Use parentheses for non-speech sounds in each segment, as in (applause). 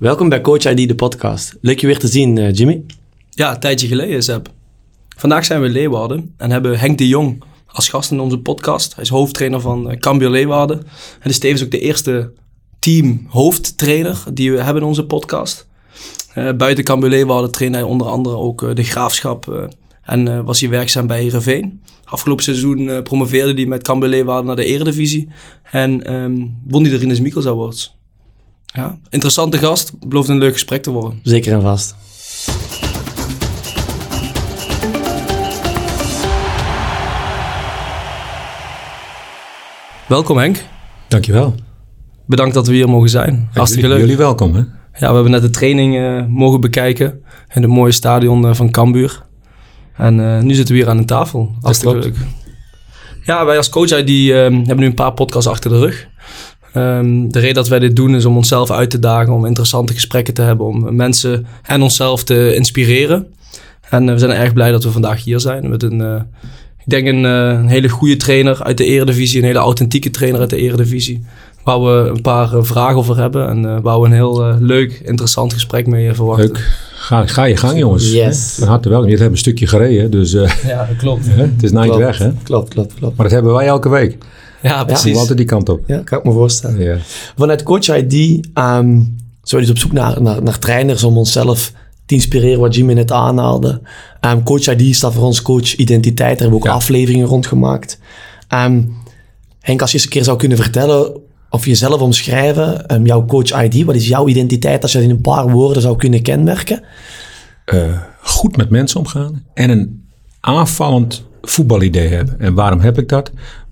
Welkom bij Coach ID, de podcast. Leuk je weer te zien, uh, Jimmy. Ja, een tijdje geleden, Seb. Vandaag zijn we Leeuwarden en hebben Henk de Jong als gast in onze podcast. Hij is hoofdtrainer van uh, Cambio Leeuwarden. En is tevens ook de eerste team hoofdtrainer die we hebben in onze podcast. Uh, buiten Cambio Leeuwarden trainde hij onder andere ook de Graafschap en was hij werkzaam bij Heerenveen. Afgelopen seizoen promoveerde hij met Cambio Leeuwarden naar de eredivisie en um, won hij de Rinus Mikkels Awards. Ja, interessante gast. Belooft een leuk gesprek te worden. Zeker en vast. Welkom Henk. Dankjewel. Bedankt dat we hier mogen zijn. Hartstikke leuk. Jullie welkom hè? Ja, we hebben net de training uh, mogen bekijken in het mooie stadion uh, van Cambuur. En uh, nu zitten we hier aan een tafel. Hartstikke leuk. Ja, wij als coach die, hebben nu een paar podcasts achter de rug. Um, de reden dat wij dit doen is om onszelf uit te dagen, om interessante gesprekken te hebben, om mensen en onszelf te inspireren. En uh, we zijn erg blij dat we vandaag hier zijn met een, uh, ik denk een, uh, een, hele goede trainer uit de Eredivisie, een hele authentieke trainer uit de Eredivisie. Waar we een paar vragen over hebben en waar we een heel leuk, interessant gesprek mee verwachten. Leuk. Ga, ga je gang, jongens. Yes. Van harte welkom. Je hebt een stukje gereden, dus... ja, dat klopt. (laughs) het is nooit weg, hè? Klopt, klopt, klopt. Maar dat hebben wij elke week. Ja, precies. Ja, altijd die kant op. Ja, kan ik me voorstellen. Ja. Vanuit Coach ID um, zijn we dus op zoek naar, naar, naar trainers om onszelf te inspireren, wat Jimmy net aanhaalde. Um, coach ID staat voor ons coach identiteit. Daar hebben we ook ja. afleveringen rond gemaakt. Um, Henk, als je eens een keer zou kunnen vertellen of jezelf omschrijven, um, jouw coach ID, wat is jouw identiteit als je dat in een paar woorden zou kunnen kenmerken? Uh, goed met mensen omgaan en een aanvallend voetbalidee hebben. En waarom heb ik dat?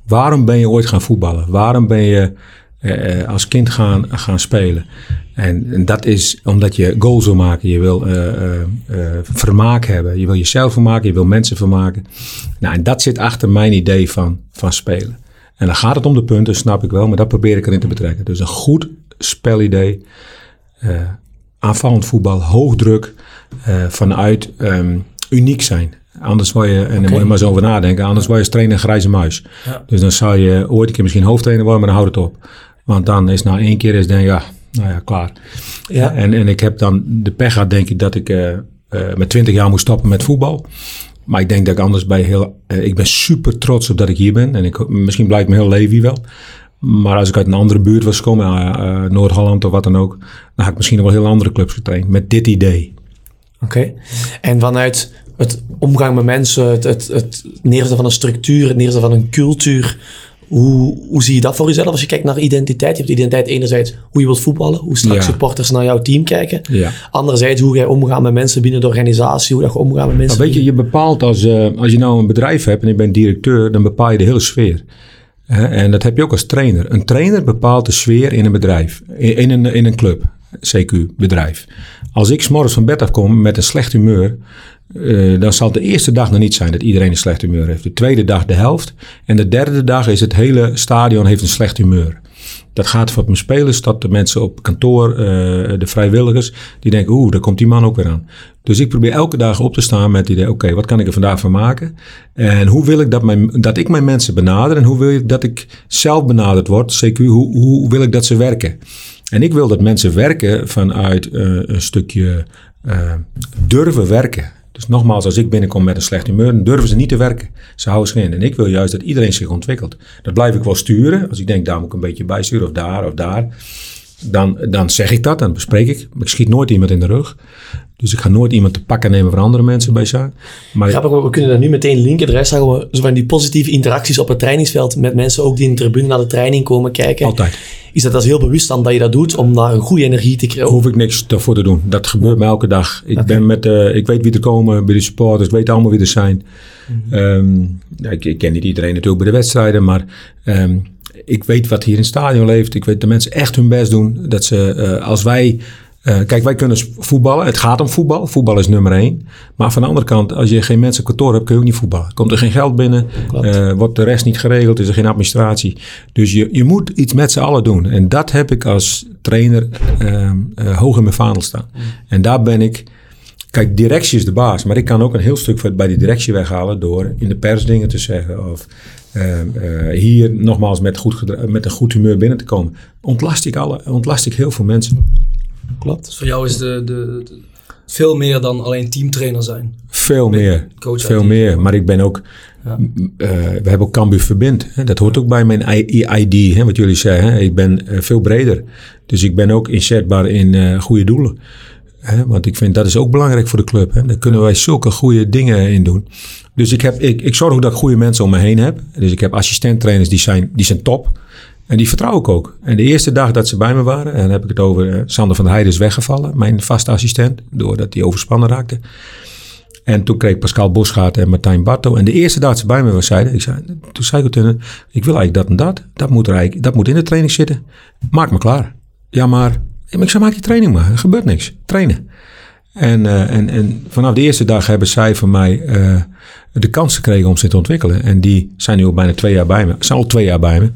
Waarom ben je ooit gaan voetballen? Waarom ben je eh, als kind gaan, gaan spelen? En, en, dat is omdat je goals wil maken. Je wil uh, vermaak hebben. Je wil jezelf vermaken. Je wil mensen vermaken. Nou, en dat zit achter mijn idee van, van spelen. En dan gaat het om de punten, snap ik wel. Maar dat probeer ik erin te betrekken. Dus een goed spelidee. aanvallend voetbal. Hoogdruk. vanuit um, uniek zijn. Anders word je, en dan moet je maar zo over nadenken, anders word je als trainer een grijze muis. Ja. Dus dan zou je ooit een keer misschien hoofdtrainer worden, maar dan houdt het op. Want dan is na één keer is denk ja, nou ja, klaar. Ja. En, en ik heb dan de pech gehad, denk ik, dat ik uh, uh, met 20 jaar moest stoppen met voetbal. Maar ik denk dat ik anders bij heel... Uh, ik ben super trots op dat ik hier ben. En ik, misschien blijkt me heel Levi wel. Maar als ik uit een andere buurt was gekomen, Noord-Holland of wat dan ook... dan had ik misschien wel heel andere clubs getraind met dit idee. Oké. Okay. En vanuit het omgang met mensen, het, het, het neerzetten van een structuur, het neerzetten van een cultuur. Hoe, hoe zie je dat voor jezelf als je kijkt naar identiteit? Je hebt identiteit enerzijds hoe je wilt voetballen, hoe straks ja. supporters naar jouw team kijken. Ja. Anderzijds hoe jij omgaat met mensen binnen de organisatie, hoe dat je omgaat met mensen. Nou, weet je, je bepaalt als, uh, als je nou een bedrijf hebt en je bent directeur, dan bepaal je de hele sfeer. En dat heb je ook als trainer. Een trainer bepaalt de sfeer in een bedrijf, in, in een, in een club, CQ, bedrijf. Als ik s'morgens van bed afkom met een slecht humeur, uh, dan zal de eerste dag nog niet zijn dat iedereen een slecht humeur heeft. De tweede dag de helft. En de derde dag is het hele stadion heeft een slecht humeur. Dat gaat van mijn spelers tot de mensen op kantoor, uh, de vrijwilligers. Die denken, oeh, daar komt die man ook weer aan. Dus ik probeer elke dag op te staan met het idee, oké, wat kan ik er vandaag van maken? En hoe wil ik dat, mijn, dat ik mijn mensen benader? En hoe wil ik dat ik zelf benaderd word? CQ, hoe, hoe wil ik dat ze werken? En ik wil dat mensen werken vanuit uh, een stukje durven werken. Dus nogmaals, als ik binnenkom met een slecht humeur, dan durven ze niet te werken. Ze houden zich in. En ik wil juist dat iedereen zich ontwikkelt. Dat blijf ik wel sturen. Als ik denk, daar moet ik een beetje bijsturen, of daar, of daar. Dan, dan zeg ik dat, dan bespreek ik. Maar ik schiet nooit iemand in de rug. Dus ik ga nooit iemand te pakken nemen van andere mensen bij zaak. Maar Grappig, we kunnen daar nu meteen linken. De rest zeggen we zo van die positieve interacties op het trainingsveld met mensen ook die in de tribune naar de training komen kijken. Altijd. Is dat als heel bewust dan dat je dat doet om naar een goede energie te krijgen? Hoef ik niks voor te doen. Dat gebeurt me elke dag. Ik, okay. ben met, uh, ik weet wie er komen bij de supporters. Ik weet allemaal wie er zijn. Mm -hmm. um, ik, ik, ken niet iedereen natuurlijk bij de wedstrijden, maar um, ik weet wat hier in het stadion leeft. Ik weet dat mensen echt hun best doen. Dat ze, uh, als wij uh, kijk, wij kunnen voetballen. Het gaat om voetbal. Voetbal is nummer één. Maar van de andere kant, als je geen mensen kantoor hebt, kun je ook niet voetballen. Komt er geen geld binnen, uh, wordt de rest niet geregeld, is er geen administratie. Dus je, je moet iets met z'n allen doen. En dat heb ik als trainer uh, hoog in mijn vaandel staan. Mm. En daar ben ik... Kijk, directie is de baas. Maar ik kan ook een heel stuk bij die directie weghalen door in de pers dingen te zeggen. Of hier nogmaals met, goed met een goed humeur binnen te komen. Ontlast ik, alle, ontlast ik heel veel mensen. klopt. Dus voor jou is de, de, de- veel meer dan alleen teamtrainer zijn. Veel meer. coach Veel meer. Maar ik ben ook... Ja. eh, we hebben ook Cambuur Verbind. Hè? Dat hoort ook bij mijn I- ID, hè, wat jullie zeggen. Hè? Ik ben eh, veel breder. Dus ik ben ook inzetbaar in eh, goede doelen. Want ik vind dat is ook belangrijk voor de club. Hè? Daar kunnen wij zulke goede dingen in doen. Dus ik, heb, ik, ik zorg ook dat ik goede mensen om me heen heb. Dus ik heb assistenttrainers die zijn, die zijn top. En die vertrouw ik ook. En de eerste dag dat ze bij me waren, en dan heb ik het over eh, Sander van der Heijden is weggevallen, mijn vaste assistent, doordat hij overspannen raakte. En toen kreeg Pascal Bosgaard en Martijn Barto. En de eerste dag dat ze bij me was, zeiden, ik zei, toen zei ik hen, ik wil eigenlijk dat en dat. Dat moet, eigenlijk, dat moet in de training zitten. Maak me klaar. Ja, maar ik zei, maak je training maar. Er gebeurt niks. Trainen. En, eh, en, en vanaf de eerste dag hebben zij van mij eh, de kans gekregen om zich te ontwikkelen. En die zijn nu al bijna twee jaar bij me. Zijn al twee jaar bij me.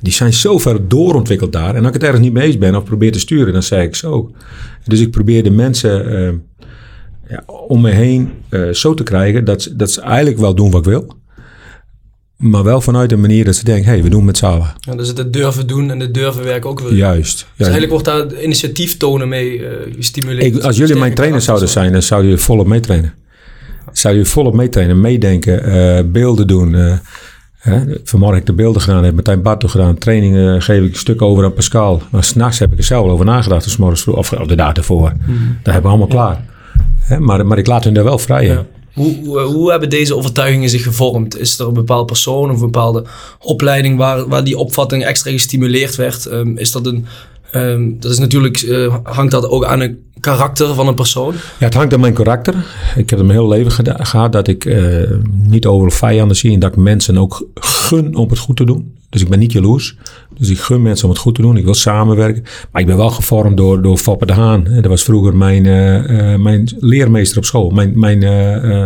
Die zijn zo ver doorontwikkeld daar. En als ik het ergens niet mee eens ben of probeer te sturen, dan zeg ik zo. Dus ik probeer de mensen eh, ja, om me heen zo te krijgen dat, dat ze eigenlijk wel doen wat ik wil. Maar wel vanuit een manier dat ze denken, hé, hey, we doen het met z'n allen. Ja, dus het durven doen en het durven werken ook weer. Juist. Dus juist. eigenlijk wordt daar initiatief tonen mee eh, gestimuleerd. Ik, als jullie mijn trainer zouden zijn, dan zouden jullie volop meetrainen. Zouden jullie volop meetrainen, meedenken, eh, beelden doen. eh, hè. Vanmorgen heb ik de beelden gedaan, heb Martijn Bartel gedaan. Trainingen geef ik een stuk over aan Pascal. Maar s'nachts heb ik er zelf over nagedacht, dus morgens vroeg, of, de dag ervoor. Dat hebben we allemaal klaar. Hè, maar, maar ik laat hun daar wel vrij in. Ja. Hoe, hoe, hebben deze overtuigingen zich gevormd? Is er een bepaald persoon of een bepaalde opleiding waar, waar die opvatting extra gestimuleerd werd? Ehm, is dat een. ehm, dat is natuurlijk, eh, hangt dat ook aan een karakter van een persoon? Ja, het hangt aan mijn karakter. Ik heb het mijn hele leven gehad dat ik eh, niet overal vijanden zie. En dat ik mensen ook gun om het goed te doen. Dus ik ben niet jaloers. Dus ik gun mensen om het goed te doen. Ik wil samenwerken. Maar ik ben wel gevormd door, door Foppe de Haan. Dat was vroeger mijn, eh, eh, mijn leermeester op school. Mijn, mijn eh,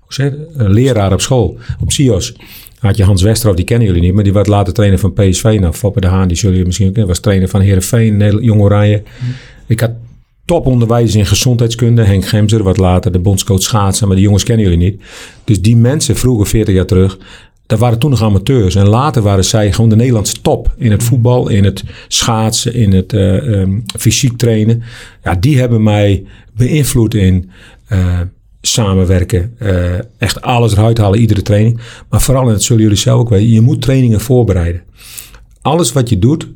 hoe zeg leraar op school. Op SIOS. Had je Hans Westerhof, die kennen jullie niet. Maar die werd later trainer van PSV. Nou, Foppe de Haan, die zullen jullie misschien ook kennen. Was trainer van Nederland- Jong Oranje. Ik had toponderwijs in gezondheidskunde. Henk Gemser, wat later de bondscoach schaatsen. Maar die jongens kennen jullie niet. Dus die mensen vroeger, 40 jaar terug... Dat waren toen nog amateurs. En later waren zij gewoon de Nederlandse top. In het voetbal, in het schaatsen, in het ehm, fysiek trainen. Ja, die hebben mij beïnvloed in eh, samenwerken. eh, echt alles eruit halen, iedere training. Maar vooral, en dat zullen jullie zelf ook weten, je moet trainingen voorbereiden. Alles wat je doet,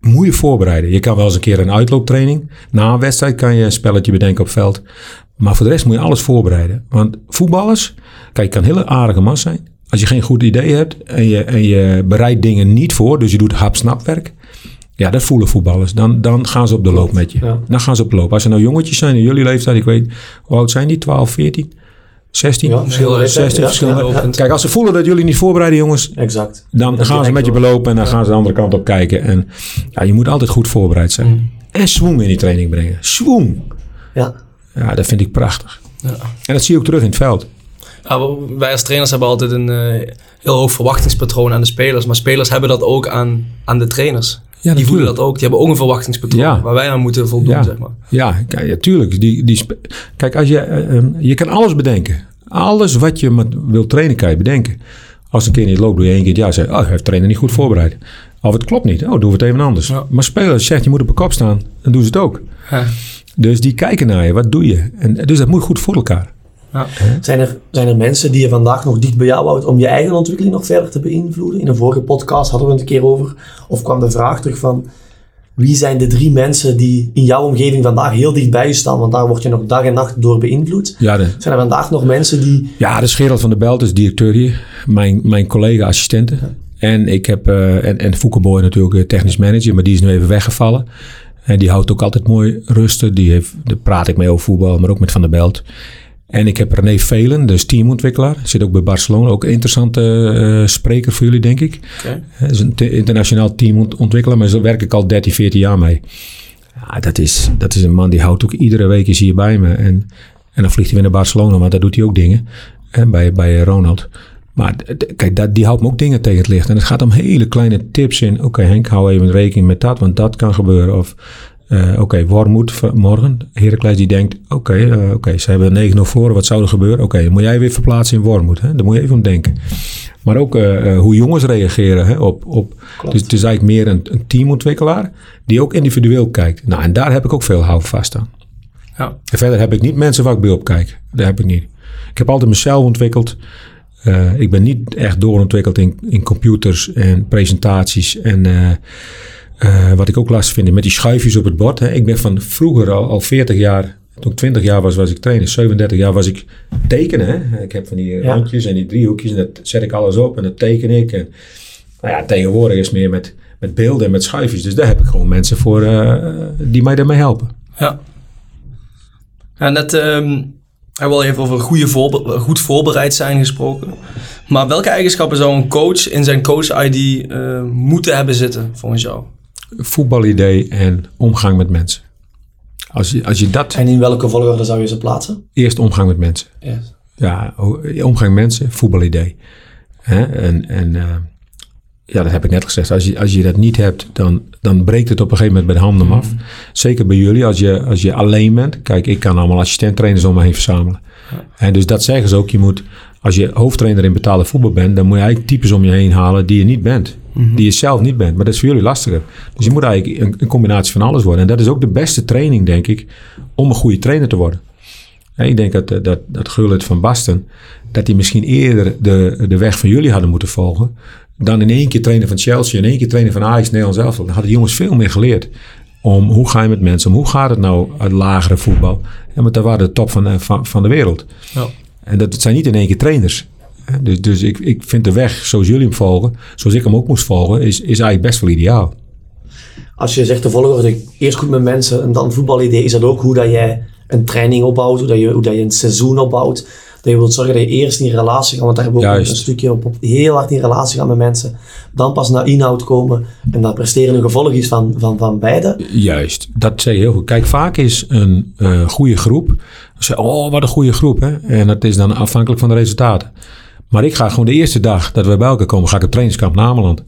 moet je voorbereiden. Je kan wel eens een keer een uitlooptraining. Na een wedstrijd kan je een spelletje bedenken op veld. Maar voor de rest moet je alles voorbereiden. Want voetballers, kijk, je kan hele aardige man zijn. Als je geen goed idee hebt en je, en je bereidt dingen niet voor, dus je doet hap-snapwerk. Ja, dat voelen voetballers. Dan, dan gaan ze op de loop met je. Ja. Dan gaan ze op de loop. Als er nou jongetjes zijn in jullie leeftijd, ik weet, hoe oud zijn die? 12, 14, 16? Ja, verschillende Heel leeftijden, 16 ja, verschillende. ja, ja. Kijk, als ze voelen dat jullie niet voorbereiden, jongens, Exact. dan Dat gaan ze met je belopen en dan gaan ze de andere kant op kijken. En ja, je moet altijd goed voorbereid zijn. Mm. En swoon in die training brengen. Swoon. Ja. Ja, dat vind ik prachtig. Ja. En dat zie je ook terug in het veld. Ja, we- wij als trainers hebben altijd een eh, heel hoog verwachtingspatroon aan de spelers. Maar spelers hebben dat ook aan, aan de trainers. Ja, die voelen dat ook. Die hebben ook een verwachtingspatroon Ja. waar wij aan moeten voldoen, Ja. zeg maar. Ja, ja tuurlijk. Die, die, kijk, als je, eh, ehm, je kan alles bedenken. Alles wat je maar wil trainen, kan je bedenken. Als een keer niet loopt, doe je één keer jaar. Zeg, oh, heeft de trainer niet goed voorbereid. Of het klopt niet. Oh, doen we het even anders. Ja. Maar spelers zegt, je moet op een kop staan. Dan doen ze het ook. Ja. Dus die kijken naar je. Wat doe je? En, dus dat moet goed voor elkaar. Ja. Zijn er, zijn er mensen die je vandaag nog dicht bij jou houdt om je eigen ontwikkeling nog verder te beïnvloeden? In een vorige podcast hadden we het een keer over. Of kwam de vraag terug van wie zijn de drie mensen die in jouw omgeving vandaag heel dicht bij je staan? Want daar word je nog dag en nacht door beïnvloed. Ja, de, Zijn er vandaag nog mensen die... Ja, de Gerald van der Belt is directeur hier. Mijn, mijn collega-assistente. En ik heb, eh, en, en Foukeboy natuurlijk eh, technisch manager, maar die is nu even weggevallen. En die houdt ook altijd mooi rusten. Die heeft, daar praat ik mee over voetbal, maar ook met Van der Belt. En ik heb René Velen, dus teamontwikkelaar. Zit ook bij Barcelona. Ook een interessante eh, spreker voor jullie, denk ik. Hij is een te- internationaal teamontwikkelaar, maar daar werk ik al 13, 14 jaar mee. Ja, dat is, dat is een man die houdt ook iedere week is hier bij me. En, en dan vliegt hij weer naar Barcelona, want daar doet hij ook dingen. En bij, bij Ronald. Maar kijk, dat, die houdt me ook dingen tegen het licht. En het gaat om hele kleine tips in. Oké Henk, hou even rekening met dat, want dat kan gebeuren. Of Uh, oké, Wormoed morgen. Heracles die denkt, oké, uh, oké, ze hebben 9-0 voor, wat zou er gebeuren? Oké, dan moet jij weer verplaatsen in Wormoed. Hè? Daar moet je even om denken. Maar ook uh, hoe jongens reageren hè, op... op dus het is eigenlijk meer een, een, teamontwikkelaar die ook individueel kijkt. Nou, en daar heb ik ook veel houvast aan. Ja. En verder heb ik niet mensen waar ik bij op kijk. Daar heb ik niet. Ik heb altijd mezelf ontwikkeld. Uh, ik ben niet echt doorontwikkeld in, in computers en presentaties en... Uh, wat ik ook lastig vind, met die schuifjes op het bord. Hè. Ik ben van vroeger al, al 40 jaar, toen ik 20 jaar was, was ik trainer. 37 jaar was ik tekenen. Hè. Ik heb van die ja. rondjes en die driehoekjes en dat zet ik alles op en dat teken ik. En, nou ja, tegenwoordig is meer met, met beelden en met schuifjes. Dus daar heb ik gewoon mensen voor uh, die mij daarmee helpen. Ja. Ja, net um, hebben we al even over goede voorbe goed voorbereid zijn gesproken. Maar welke eigenschappen zou een coach in zijn coach-ID uh, moeten hebben zitten volgens jou? Voetbalidee en omgang met mensen. Als je, als je dat... En in welke volgorde zou je ze plaatsen? Eerst omgang met mensen. Yes. Ja, omgang met mensen, voetbalidee. Hè? En, en uh, ja, dat heb ik net gezegd. Als je, als je dat niet hebt, dan, dan breekt het op een gegeven moment bij de handen af. Mhm. Zeker bij jullie, als je, als je alleen bent. Kijk, ik kan allemaal assistenttrainers om me heen verzamelen. Ja. En dus dat zeggen ze ook. Je moet, als je hoofdtrainer in betaalde voetbal bent, dan moet je eigenlijk types om je heen halen die je niet bent. Mhm. Die je zelf niet bent. Maar dat is voor jullie lastiger. Dus je moet eigenlijk een, een, combinatie van alles worden. En dat is ook de beste training, denk ik, om een goede trainer te worden. En ik denk dat, eh, dat, dat Gullit van Basten, dat die misschien eerder de, de weg van jullie hadden moeten volgen. Dan in één keer trainen van Chelsea, in één keer trainen van Ajax, Nederlands zelf. Dan hadden jongens veel meer geleerd. Om hoe ga je met mensen om? Hoe gaat het nou uit lagere voetbal? En want daar waren de top van, eh, van, van de wereld. Ja. En dat zijn niet in één keer trainers. Dus, dus ik, ik vind de weg zoals jullie hem volgen, zoals ik hem ook moest volgen, is, is eigenlijk best wel ideaal. Als je zegt de volgorde, eerst goed met mensen en dan voetbalidee, is dat ook hoe dat jij een training opbouwt, hoe dat je, hoe dat je een seizoen opbouwt. Dat je wilt zorgen dat je eerst in relatie gaat, want daar hebben we ook een stukje op, op, heel hard in relatie gaan met mensen. Dan pas naar inhoud komen en dat presteren een gevolg is van, van, van beide. Juist, dat zei je heel goed. Kijk, vaak is een uh, goede groep, zeg, oh wat een goede groep hè. En dat is dan afhankelijk van de resultaten. Maar ik ga gewoon de eerste dag dat we bij elkaar komen, ga ik op trainingskamp naar Ameland.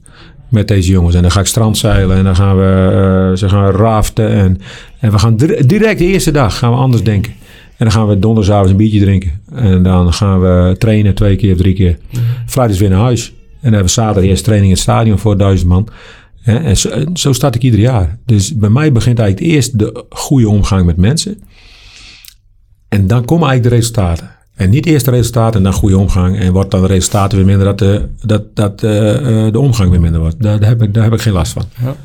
Met deze jongens. En dan ga ik strandzeilen en dan gaan we, uh, ze gaan raften. En, en we gaan direct de eerste dag gaan we anders denken. En dan gaan we donderdagavond een biertje drinken. En dan gaan we trainen twee keer of drie keer. Vrijdag weer naar huis. En dan hebben we zaterdag eerst training in het stadion voor duizend man. En zo, zo start ik ieder jaar. Dus bij mij begint eigenlijk eerst de goede omgang met mensen. En dan komen eigenlijk de resultaten. En niet eerst de resultaten en dan goede omgang. En wordt dan de resultaten weer minder, dat de, dat, dat, uh, de omgang weer minder wordt. Daar, daar, heb ik, daar heb ik geen last van. Ja.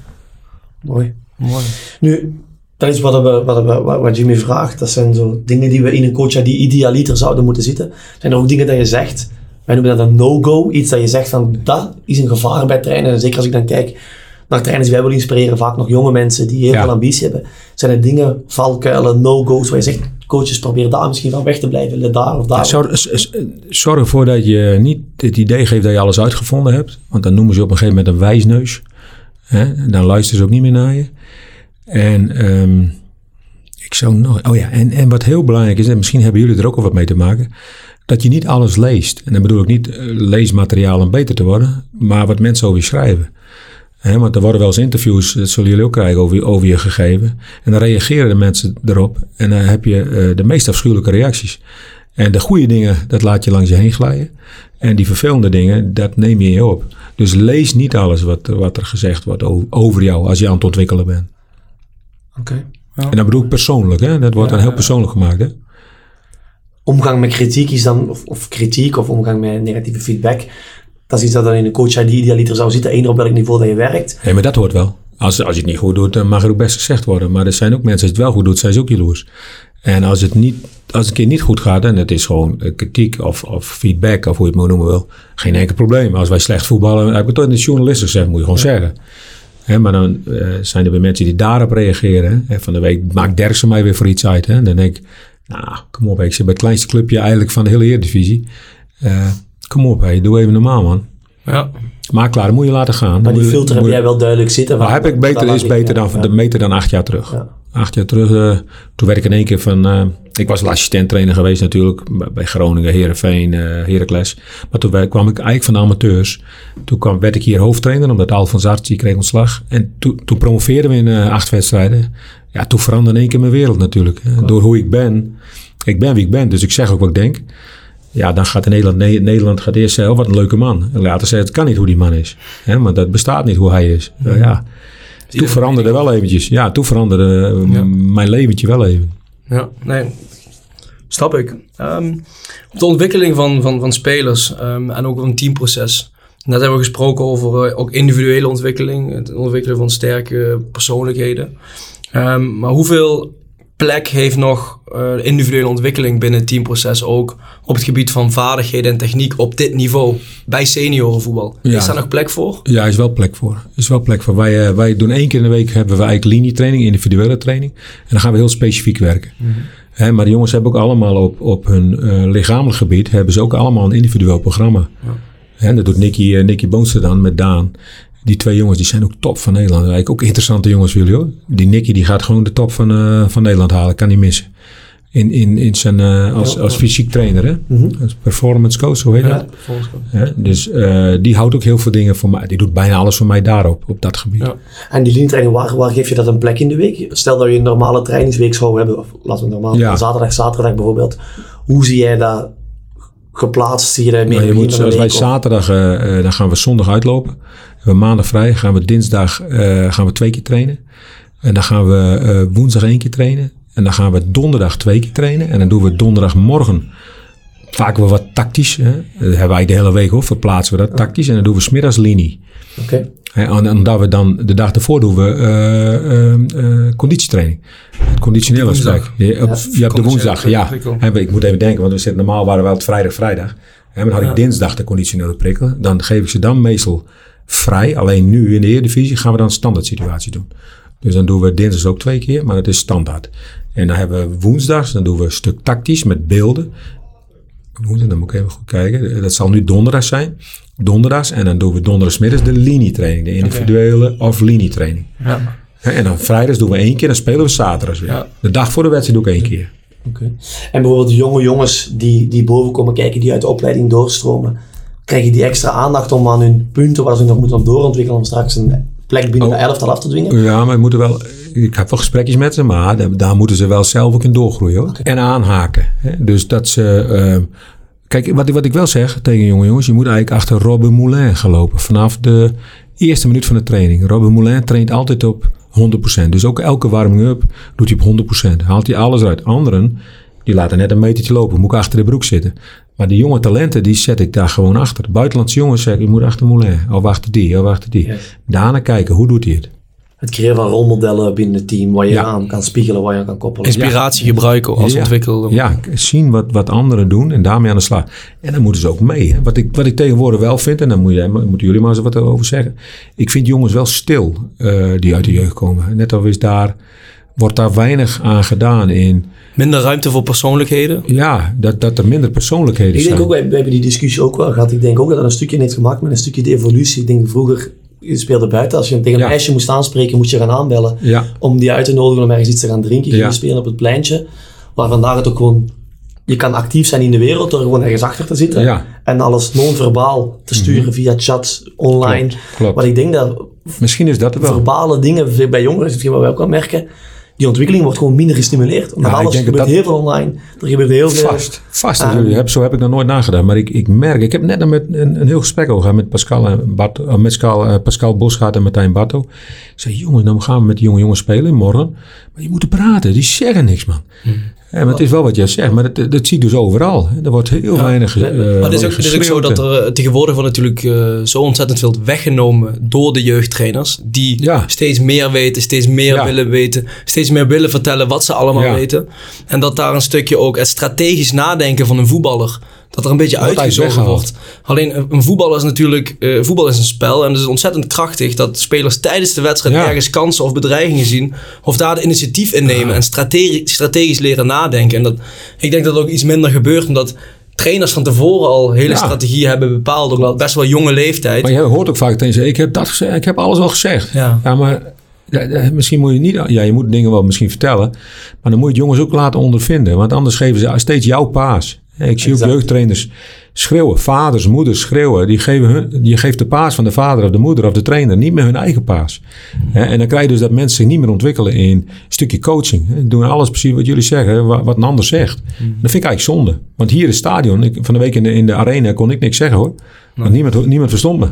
Mooi. Mooi. Nu, dat is wat, we, wat, we, wat Jimmy vraagt. Dat zijn zo dingen die we in een coach die idealiter zouden moeten zitten. Zijn er ook dingen dat je zegt, wij noemen dat een no-go. Iets dat je zegt van, dat is een gevaar bij trainen. En zeker als ik dan kijk naar trainers die wij willen inspireren, vaak nog jonge mensen die heel veel ambitie hebben. Zijn er dingen, valkuilen, no-go's, waar je zegt, coaches proberen daar misschien van weg te blijven, daar of daar. Zorg, zorg ervoor dat je niet het idee geeft dat je alles uitgevonden hebt, want dan noemen ze op een gegeven moment een wijsneus. Hè? Dan luisteren ze ook niet meer naar je. En um, ik zou nog, oh ja, en, en wat heel belangrijk is, en misschien hebben jullie er ook al wat mee te maken, dat je niet alles leest. En dan bedoel ik niet uh, leesmateriaal om beter te worden, maar wat mensen over je schrijven. He, want er worden wel eens interviews, dat zullen jullie ook krijgen, over, over je gegeven. En dan reageren de mensen erop. En dan heb je uh, de meest afschuwelijke reacties. En de goede dingen, dat laat je langs je heen glijden. En die vervelende dingen, dat neem je je op. Dus lees niet alles wat, wat er gezegd wordt over jou als je aan het ontwikkelen bent. Oké. En dat bedoel ik persoonlijk, hè? Dat wordt dan heel persoonlijk gemaakt, hè? Omgang met kritiek is dan, of, of kritiek of omgang met negatieve feedback dat is iets dat dan in een coach die idealiter zou zitten. Eén op welk niveau dat je werkt. Nee, maar dat hoort wel. Als, als je het niet goed doet, dan mag er ook best gezegd worden. Maar er zijn ook mensen, als je het wel goed doet, zijn ze ook jaloers. En als het, niet, als het een keer niet goed gaat, en het is gewoon kritiek of, of feedback, of hoe je het maar noemen wil, geen enkel probleem. Als wij slecht voetballen, heb ik het in de journalisten gezegd, moet je gewoon zeggen. maar dan uh, zijn er weer mensen die daarop reageren. Hè. Van de week maakt Derksen mij weer voor iets uit. Hè. Dan denk ik, nou, kom op, ik zit bij het kleinste clubje eigenlijk van de hele Eredivisie. Uh, Kom op, hé, doe even normaal, man. Ja. Maar klaar, moet je laten gaan. Maar die filter heb jij wel duidelijk zitten. Maar heb ik beter, is beter dan, ja. beter dan acht jaar terug. Acht jaar terug, uh, toen werd ik in één keer van, uh, ik was assistent-trainer geweest natuurlijk bij Groningen, Herenveen, uh, Heracles. Maar toen kwam ik eigenlijk van de amateurs. Toen kwam, werd ik hier hoofdtrainer omdat Al van Zart kreeg ontslag. En toen, toen promoveerden we in uh, acht wedstrijden. Ja, toen veranderde in één keer mijn wereld natuurlijk. Door hoe ik ben. Ik ben wie ik ben, dus ik zeg ook wat ik denk. Ja, dan gaat in Nederland, nee, Nederland gaat eerst zeggen, oh, wat een leuke man. En later zeggen, het kan niet hoe die man is. Hè, maar dat bestaat niet hoe hij is. Ja. Toen veranderde wel eventjes. Ja, toen veranderde ja. mijn leventje wel even. Ja, nee, snap ik. Um, de ontwikkeling van, van, van spelers um, en ook een teamproces. Net hebben we gesproken over uh, ook individuele ontwikkeling. Het ontwikkelen van sterke persoonlijkheden. Um, maar hoeveel plek heeft nog uh, individuele ontwikkeling binnen het teamproces ook op het gebied van vaardigheden en techniek op dit niveau bij seniorenvoetbal. Ja. Is daar nog plek voor? Ja, is wel plek voor. Is wel plek voor. Wij, uh, wij doen één keer in de week hebben we eigenlijk linietraining, individuele training. En dan gaan we heel specifiek werken. Mm -hmm. He, maar de jongens hebben ook allemaal op, op hun uh, lichamelijk gebied hebben ze ook allemaal een individueel programma. Ja. Dat doet Nicky, Nicky Boonster dan met Daan. Die twee jongens die zijn ook top van Nederland. Eigenlijk ook interessante jongens jullie hoor. Die Nicky die gaat gewoon de top van, uh, van Nederland halen. Kan niet missen. In, in, in zijn, uh, als, als fysiek trainer, hè? Mm -hmm. Als performance coach, hoe heet ja, dat? Ja, dus uh, die houdt ook heel veel dingen voor mij. Die doet bijna alles voor mij daarop, op dat gebied. Ja. En die linietraining, waar, waar geef je dat een plek in de week? Stel dat je een normale trainingsweek zou hebben, of laten we normaal, ja. zaterdag, zaterdag bijvoorbeeld. Hoe zie jij dat geplaatst? Daar meer je moet, Als wij zaterdag, uh, dan gaan we zondag uitlopen. We maandag vrij, gaan we dinsdag gaan we twee keer trainen. En dan gaan we woensdag één keer trainen. En dan gaan we donderdag twee keer trainen. En dan doen we donderdagmorgen vaak wel wat tactisch. Hè. Dat hebben wij de hele week hoor. Verplaatsen we dat tactisch. En dan doen we smiddags linie. Oké. Okay. En omdat we dan de dag ervoor doen we uh, uh, uh, conditietraining. Het conditioneel aspect. Je, ja, je hebt de woensdag, ja. En ik moet even denken, want we zitten normaal waren we het vrijdag, vrijdag. En dan had ik dinsdag de conditionele prikkel. Dan geef ik ze dan meestal vrij. Alleen nu in de Eredivisie gaan we dan een standaard situatie doen. Dus dan doen we dinsdag ook twee keer, maar het is standaard. En dan hebben we woensdags, dan doen we een stuk tactisch met beelden. Woensdag, dan moet ik even goed kijken. Dat zal nu donderdag zijn. Donderdags. En dan doen we donderdagsmiddags de linietraining. De individuele okay. of linietraining. Ja. En dan vrijdags doen we één keer. Dan spelen we zaterdags weer. Ja. De dag voor de wedstrijd doe ik één keer. Okay. En bijvoorbeeld jonge jongens die, die boven komen kijken, die uit de opleiding doorstromen. Krijgen die extra aandacht om aan hun punten waar ze nog moeten doorontwikkelen om straks een plek binnen oh. de elftal af te dwingen? Ja, maar we moeten wel ik heb wel gesprekjes met ze, maar daar, daar moeten ze wel zelf ook in doorgroeien. Hoor. Okay. En aanhaken. Hè? Dus dat ze... Uh, kijk, wat, wat ik wel zeg tegen jonge jongens, je moet eigenlijk achter Robin Moulin gaan lopen. Vanaf de eerste minuut van de training. Robin Moulin traint altijd op 100%. Dus ook elke warming-up doet hij op 100%. Haalt hij alles uit. Anderen, die laten net een metertje lopen. Moet ik achter de broek zitten. Maar die jonge talenten, die zet ik daar gewoon achter. Buitenlandse jongens zeg ik, je moet achter Moulin. Of achter die, of achter die. Yes. Daarna kijken, hoe doet hij het? Het creëren van rolmodellen binnen het team, waar je ja. aan kan spiegelen, waar je aan kan koppelen. Inspiratie ja. gebruiken als ja. ontwikkeler. Ja, zien wat, wat anderen doen en daarmee aan de slag. En dan moeten ze ook mee. Hè. Wat, ik, wat ik tegenwoordig wel vind, en dan moet jij, moeten jullie maar eens wat over zeggen. Ik vind jongens wel stil uh, die uit de jeugd komen. Net al is daar, wordt daar weinig aan gedaan in... Minder ruimte voor persoonlijkheden? Ja, dat, dat er minder persoonlijkheden ik zijn. Ik denk ook, we, we hebben die discussie ook wel gehad. Ik denk ook dat dat een stukje heeft gemaakt met een stukje de evolutie. Ik denk vroeger je speelde buiten. Als je tegen een ja. meisje moest aanspreken, moest je gaan aanbellen. Ja. Om die uit te nodigen om ergens iets te gaan drinken. Je spelen op het pleintje. Waar vandaag het ook gewoon... Je kan actief zijn in de wereld door gewoon ergens achter te zitten. En alles non-verbaal te sturen mm -hmm. via chat, online. Klopt, klopt. Maar ik denk dat... Misschien is dat wel. Verbale dingen bij jongeren, is wat we ook wel merken die ontwikkeling wordt gewoon minder gestimuleerd. Omdat ja, alles gebeurt dat... heel veel online. Er gebeurt heel veel... Vast, vast. Um, heb, zo heb ik nog nooit nagedacht. Maar ik, ik merk... Ik heb net met een, een heel gesprek over gehad met Pascal, en Bart, met Pascal, uh, Pascal Bosgaard en Martijn Barto. Ik zei, jongens, dan gaan we met die jonge jongens spelen morgen. Maar die moeten praten. Die zeggen niks, man. Hmm. Ja, maar het is wel wat jij zegt, maar dat, dat zie je dus overal. Er wordt heel ja, weinig uh, Maar het is, ook, het is ook zo dat er tegenwoordig wordt natuurlijk uh, zo ontzettend veel weggenomen door de jeugdtrainers. Die ja. steeds meer weten, steeds meer willen weten, steeds meer willen vertellen wat ze allemaal weten. En dat daar een stukje ook het strategisch nadenken van een voetballer dat er een beetje uitgezogen wordt. Alleen een voetbal is natuurlijk, uh, voetbal is een spel en het is ontzettend krachtig dat spelers tijdens de wedstrijd ja. ergens kansen of bedreigingen zien of daar de initiatief in nemen ja. en strategisch, strategisch leren nadenken. En dat, ik denk dat er ook iets minder gebeurt omdat trainers van tevoren al hele ja. strategieën hebben bepaald op best wel jonge leeftijd. Maar je hoort ook vaak tegen ik heb dat gezegd, ik heb alles al gezegd. Ja, ja maar ja, misschien moet je niet... Ja, je moet dingen wel misschien vertellen. Maar dan moet je het jongens ook laten ondervinden. Want anders geven ze steeds jouw paas. Ik zie ook jeugdtrainers schreeuwen. Vaders, moeders schreeuwen. Die, geven hun, die geeft de paas van de vader of de moeder of de trainer. Niet meer hun eigen paas. En dan krijg je dus dat mensen zich niet meer ontwikkelen in een stukje coaching. Doen alles precies wat jullie zeggen. wa- Wat een ander zegt. Dat vind ik eigenlijk zonde. Want hier in het stadion. Ik, van de week in de, in de arena kon ik niks zeggen hoor. Want niemand, niemand verstond me.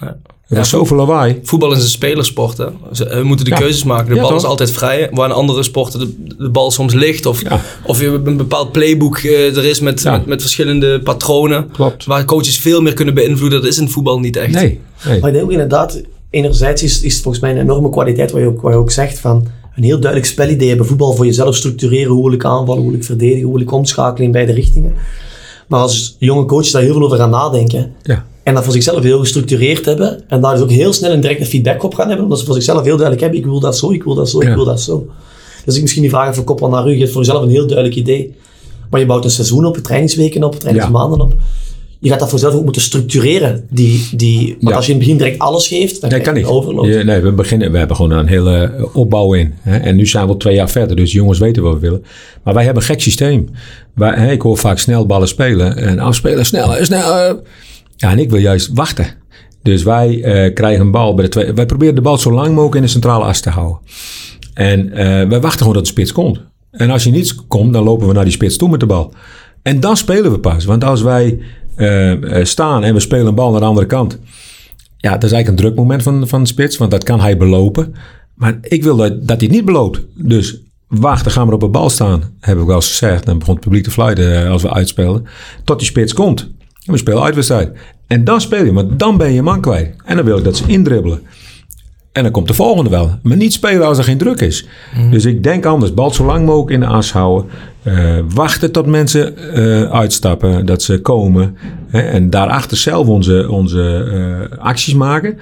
Ja. Er was zoveel lawaai. Voetbal is een spelersport. Hè? Ze eh, moeten de Ja. keuzes maken. De Ja, bal toch? is altijd vrij. Waar in andere sporten de, de bal soms ligt. Of, Ja. of je een bepaald playbook eh, er is met, Ja. met, met verschillende patronen. Klopt. Waar coaches veel meer kunnen beïnvloeden. Dat is in voetbal niet echt. Nee. nee. Maar ik denk ook inderdaad, enerzijds is, is het volgens mij een enorme kwaliteit wat je, ook, wat je ook zegt van een heel duidelijk spelidee hebben. Voetbal voor jezelf structureren. Hoe wil ik aanvallen, hoe wil ik verdedigen, hoe wil ik omschakelen in beide richtingen. Maar als jonge coaches daar heel veel over gaan nadenken Ja. En dat voor zichzelf heel gestructureerd hebben en daar dus ook heel snel een directe feedback op gaan hebben, omdat ze voor zichzelf heel duidelijk hebben, ik wil dat zo, ik wil dat zo, ik wil dat zo. Dus ik misschien die vraag even koppelen naar u, je hebt voor jezelf een heel duidelijk idee. Maar je bouwt een seizoen op, trainingsweken op, trainingsmaanden op. Je gaat dat voor jezelf ook moeten structureren. Die, die, want Ja. als je in het begin direct alles geeft, dan krijg kan je een. Je- nee, we, beginnen, we hebben gewoon een hele eh, opbouw in. Hè? En nu zijn we al twee jaar verder, dus jongens weten wat we willen. Maar wij hebben een gek systeem. Wij, hè, ik hoor vaak snel ballen spelen en afspelen, snel, snel. Ja, en ik wil juist wachten. Dus wij eh, krijgen een bal bij de twee. Wij proberen de bal zo lang mogelijk in de centrale as te houden. En eh, wij wachten gewoon dat de spits komt. En als je niet komt, dan lopen we naar die spits toe met de bal. En dan spelen we pas. Want als wij eh, staan en we spelen een bal naar de andere kant. Ja, dat is eigenlijk een druk moment van, van de spits, want dat kan hij belopen. Maar ik wil dat, dat hij niet beloopt. Dus wacht, dan gaan we op een bal staan. Heb ik wel eens gezegd. Dan begon het publiek te fluiten als we uitspelen. Tot die spits komt. We spelen uitwedstrijd. En dan speel je, want dan ben je man kwijt. En dan wil ik dat ze indribbelen. En dan komt de volgende wel. Maar niet spelen als er geen druk is. Dus ik denk anders. Bal zo lang mogelijk in de as houden. Eh, wachten tot mensen eh, uitstappen. Dat ze komen. Hè, en daarachter zelf onze, onze eh, acties maken.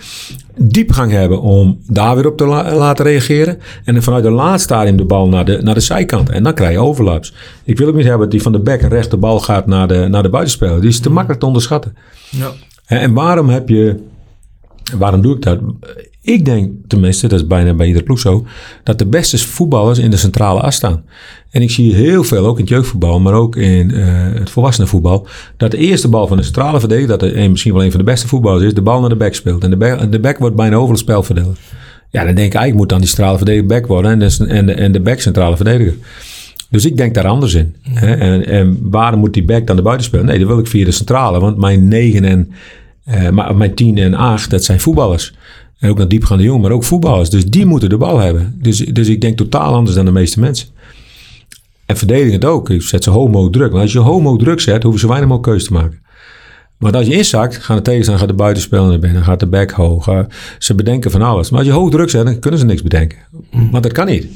Diepgang hebben om daar weer op te la- laten reageren. En dan vanuit de laatste stadium de bal naar de, naar de zijkant. En dan krijg je overlaps. Ik wil ook niet hebben dat die van de back recht de bal gaat naar de, naar de buitenspeler. Die is te makkelijk te onderschatten. Ja. En waarom heb je. Waarom doe ik dat? Ik denk tenminste, dat is bijna bij iedere ploeg zo, dat de beste voetballers in de centrale as staan. En ik zie heel veel, ook in het jeugdvoetbal, maar ook in eh, het volwassenenvoetbal, dat de eerste bal van de centrale verdediger, dat er misschien wel een van de beste voetballers is, de bal naar de back speelt. En de back, wordt bijna over het spel verdeeld. Ja, dan denk ik eigenlijk moet dan die centrale verdediger back worden en de, en de, back centrale verdediger. Dus ik denk daar anders in. Hè? En, en waarom moet die back dan de buiten spelen? Nee, dat wil ik via de centrale. Want mijn 9 en eh, mijn 10 en 8, dat zijn voetballers. En ook naar diepgaande jongen, maar ook voetballers. Dus die moeten de bal hebben. Dus, dus ik denk totaal anders dan de meeste mensen. En verdediging het ook. Ik zet ze homo druk. Maar als je homo druk zet, hoeven ze weinig mogelijk keuze te maken. Maar als je inzakt, gaan de tegenstander gaat de buitenspel naar binnen, gaat de back hoog. ze bedenken van alles. Maar als je hoog druk zet, dan kunnen ze niks bedenken. Want dat kan niet.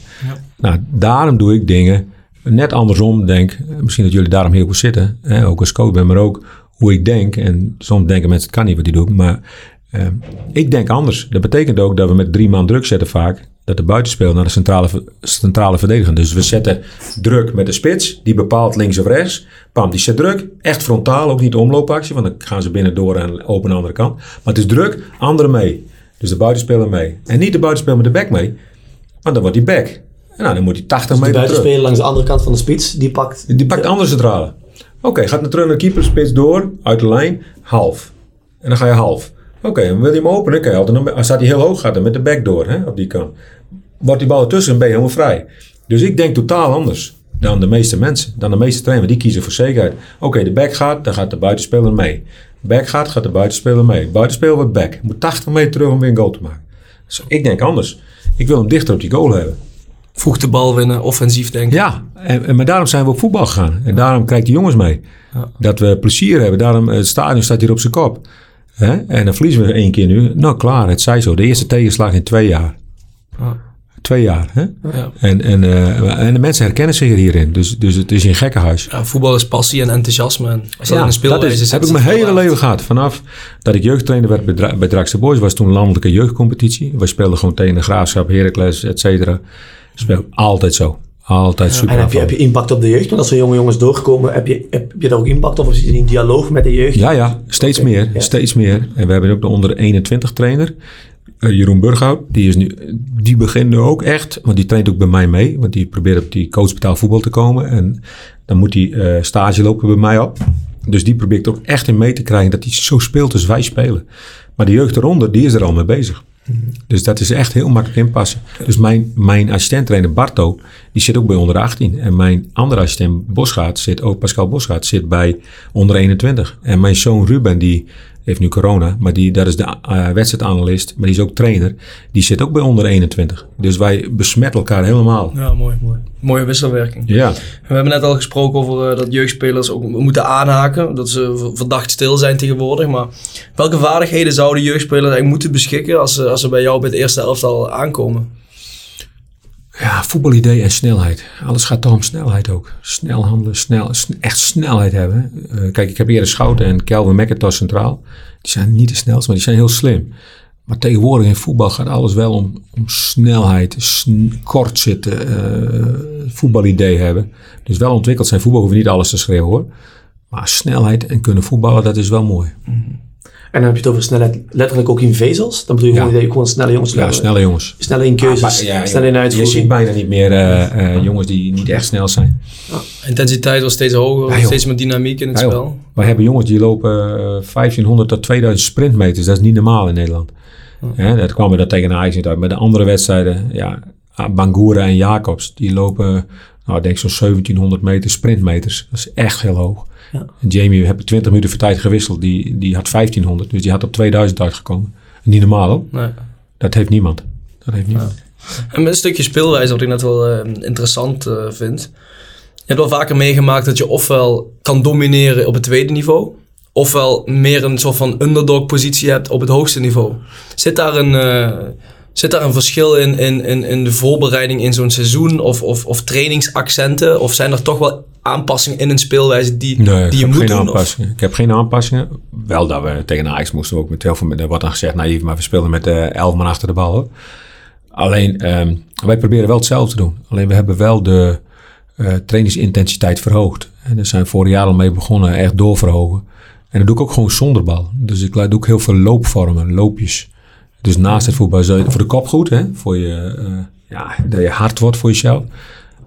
Nou, daarom doe ik dingen net andersom. Denk, misschien dat jullie daarom heel goed zitten. Hè, ook als coach ben, maar ook hoe ik denk. En soms denken mensen, het kan niet wat die doet. Maar eh, ik denk anders. Dat betekent ook dat we met drie man druk zetten vaak. Dat de buitenspeler naar de centrale, centrale verdediger. Dus we zetten druk met de spits. Die bepaalt links of rechts. Pam, die zet druk. Echt frontaal, ook niet de omloopactie. Want dan gaan ze binnen door en open de andere kant. Maar het is druk, anderen mee. Dus de buitenspeler mee. En niet de buitenspeler met de back mee. Want dan wordt die back. Nou, dan moet hij 80 Dus de meter buitenspeler langs de andere kant van de spits, die pakt... Die pakt de andere centrale. Oké, gaat naar terug naar de keeper, spits door, uit de lijn, half. En dan ga je half. Oké, dan wil je hem openen, kan je altijd nog, als staat hij heel hoog, gaat hij met de back door, hè, op die kant. Wordt die bal ertussen en ben je helemaal vrij. Dus ik denk totaal anders dan de meeste mensen, dan de meeste trainers. Die kiezen voor zekerheid. Oké, de back gaat, dan gaat de buitenspeler mee. Back gaat, gaat de buitenspeler mee. Buitenspeler wordt back. Moet 80 meter terug om weer een goal te maken. Dus ik denk anders. Ik wil hem dichter op die goal hebben. Vroeg de bal winnen, offensief denken. Ja, en, en- maar daarom zijn we op voetbal gegaan. En daarom krijgt de jongens mee. Ja. Dat we plezier hebben. Daarom, het stadion staat hier op zijn kop. Hè? En dan verliezen we één keer nu. Nou klaar, het zij zo. De eerste tegenslag in twee jaar. Ja. Twee jaar. Hè? Ja. En, en, eh, en de mensen herkennen zich hierin. Dus, dus het is een gekkenhuis. Ja, voetbal is passie en enthousiasme. En als dat een dat is, zit, heb ik mijn hele leven gehad. Vanaf dat ik jeugdtrainer werd bij, Dra bij Draakste Boys. was toen een landelijke jeugdcompetitie. We speelden gewoon tegen de Graafschap, Heracles, et cetera. Speel altijd zo. Altijd super. En heb je, heb je impact op de jeugd? Want als er jonge jongens doorkomen, heb je, heb je daar ook impact op? Of zit je in dialoog met de jeugd? Ja, ja, steeds meer. ja. Steeds meer. En we hebben ook de onder 21 trainer. Eh, Jeroen Burghout, die, is nu, die begint nu ook echt, want die traint ook bij mij mee. Want die probeert op die coachbetaal voetbal te komen. En dan moet hij eh, stage lopen bij mij op. Dus die probeert ook echt in mee te krijgen dat hij zo speelt als wij spelen. Maar de jeugd eronder, die is er al mee bezig. Dus dat is echt heel makkelijk inpassen. Dus mijn, mijn assistent-trainer Barto, die zit ook bij onder 18. En mijn andere assistent Bosgaard zit ook, Pascal Bosgaard, zit bij onder 21. En mijn zoon Ruben, die heeft nu corona, maar die, dat is de uh, wedstrijdanalist, maar die is ook trainer. Die zit ook bij onder 21. Dus wij besmetten elkaar helemaal. Ja, mooi, mooi. Mooie wisselwerking. Ja. We hebben net al gesproken over uh, dat jeugdspelers ook moeten aanhaken. Dat ze verdacht stil zijn tegenwoordig. Maar welke vaardigheden zouden jeugdspelers eigenlijk moeten beschikken als ze, als ze bij jou bij het eerste elftal aankomen? Ja, voetbalidee en snelheid. Alles gaat toch om snelheid ook. Snel handelen, snel, echt snelheid hebben. Uh, kijk, ik heb eerder Schouten en Kelvin McIntosh centraal. Die zijn niet de snelste, maar die zijn heel slim. Maar tegenwoordig in voetbal gaat alles wel om, om snelheid, sn kort zitten, uh, voetbalidee hebben. Dus wel ontwikkeld zijn. Voetbal hoeven niet alles te schreeuwen hoor. Maar snelheid en kunnen voetballen, dat is wel mooi. -hmm. En dan heb je het over snelheid letterlijk ook in vezels. Dan bedoel je ja. gewoon, dat je gewoon snelle jongens Ja, snelle jongens. Snelle in keuzes, ah, ja, snelle in uitvoering. Je ziet bijna niet meer uh, uh, jongens die niet echt snel zijn. Ja. Intensiteit was steeds hoger, steeds meer dynamiek in het ja, spel. Wij hebben jongens die lopen 1500 tot 2000 sprintmeters. Dat is niet normaal in Nederland. Ja, dat kwam er dat tegen Ajax niet uit. Maar de andere wedstrijden, ja, Bangura en Jacobs, die lopen, nou, ik denk zo'n 1700 meter sprintmeters. Dat is echt heel hoog. Ja. Jamie heb ik 20 minuten voor tijd gewisseld. Die, die had 1500, dus die had op 2000 uitgekomen. Niet normaal hoor. Nee. Dat heeft niemand. Dat heeft niemand. Ja. En een stukje speelwijze, wat ik net wel uh, interessant uh, vind. Je hebt wel vaker meegemaakt dat je ofwel kan domineren op het tweede niveau, ofwel meer een soort van underdog positie hebt op het hoogste niveau. Zit daar een, uh, zit daar een verschil in, in, in, in de voorbereiding in zo'n seizoen of, of, of trainingsaccenten? Of zijn er toch wel aanpassingen in een speelwijze die, nee, die je moet doen? Of? Ik heb geen aanpassingen. Wel dat we tegen Ajax moesten ook met heel veel... Er wordt dan gezegd naïef, maar we speelden met uh, elf man achter de bal. Hoor. Alleen, um, wij proberen wel hetzelfde te doen. Alleen we hebben wel de uh, trainingsintensiteit verhoogd. En daar zijn we vorig jaar al mee begonnen, echt doorverhogen. En dat doe ik ook gewoon zonder bal. Dus ik doe ook heel veel loopvormen, loopjes. Dus naast het voetbal, voor de kop goed, hè? Voor je, uh, ja, dat je hard wordt voor jezelf.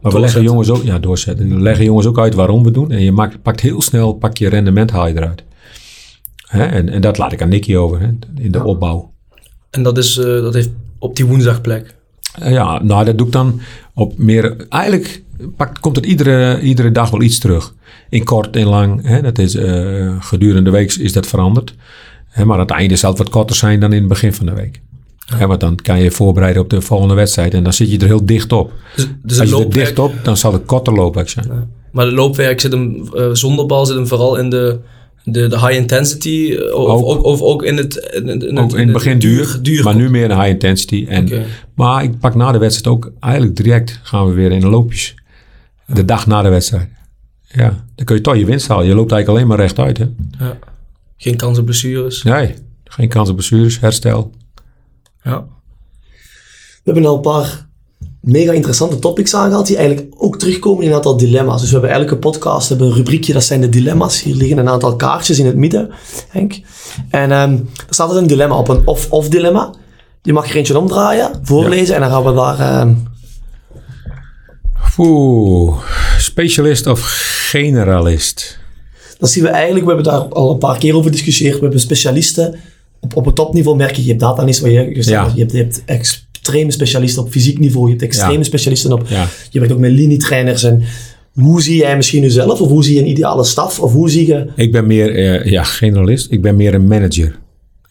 Maar we leggen jongens ook, ja, doorzetten. We leggen jongens ook uit waarom we doen. En je maakt, pakt heel snel, pak je rendement, haal je eruit. Hè? En, en dat laat ik aan Nicky over, hè? in de ja. opbouw. En dat, is, uh, dat heeft op die woensdagplek? Uh, ja, nou, dat doe ik dan op meer, eigenlijk pakt, komt het iedere, iedere dag wel iets terug. In kort en lang, hè? dat is uh, gedurende de week is dat veranderd. Hè? Maar aan het einde zal het wat korter zijn dan in het begin van de week. Ja. Want dan kan je voorbereiden op de volgende wedstrijd en dan zit je er heel dicht op. Dus, dus Als je er dicht op, dan zal het korter loopwerk zijn. Ja. Maar de loopwerk zit hem uh, zonder bal zit hem vooral in de, de, de high intensity of ook, of, ook in het in, in, in ook in het begin duur, duur, maar nu meer de high intensity. En, okay. Maar ik pak na de wedstrijd ook eigenlijk direct gaan we weer in de loopjes. De dag na de wedstrijd. Ja, dan kun je toch je winst halen. Je loopt eigenlijk alleen maar rechtuit. Hè? Ja. Geen kans op blessures. Nee, geen kans op blessures, herstel. Ja. We hebben al een paar mega interessante topics aangehaald die eigenlijk ook terugkomen in een aantal dilemma's. Dus we hebben elke podcast hebben een rubriekje, dat zijn de dilemma's. Hier liggen een aantal kaartjes in het midden, Henk. En um, er staat altijd een dilemma op, een of-of dilemma. Je mag er eentje omdraaien, voorlezen ja. en dan gaan we daar... Um... Oeh, specialist of generalist? Dan zien we eigenlijk, we hebben daar al een paar keer over gediscussieerd, we hebben specialisten op, op het topniveau merk je, je hebt datanalisten, waar je, je, ja. je, hebt, je hebt extreme specialisten op fysiek niveau, je hebt extreme ja. specialisten op, ja. je werkt ook met linietrainers en hoe zie jij misschien jezelf of hoe zie je een ideale staf of hoe zie je... Ik ben meer, uh, ja, generalist, ik ben meer een manager.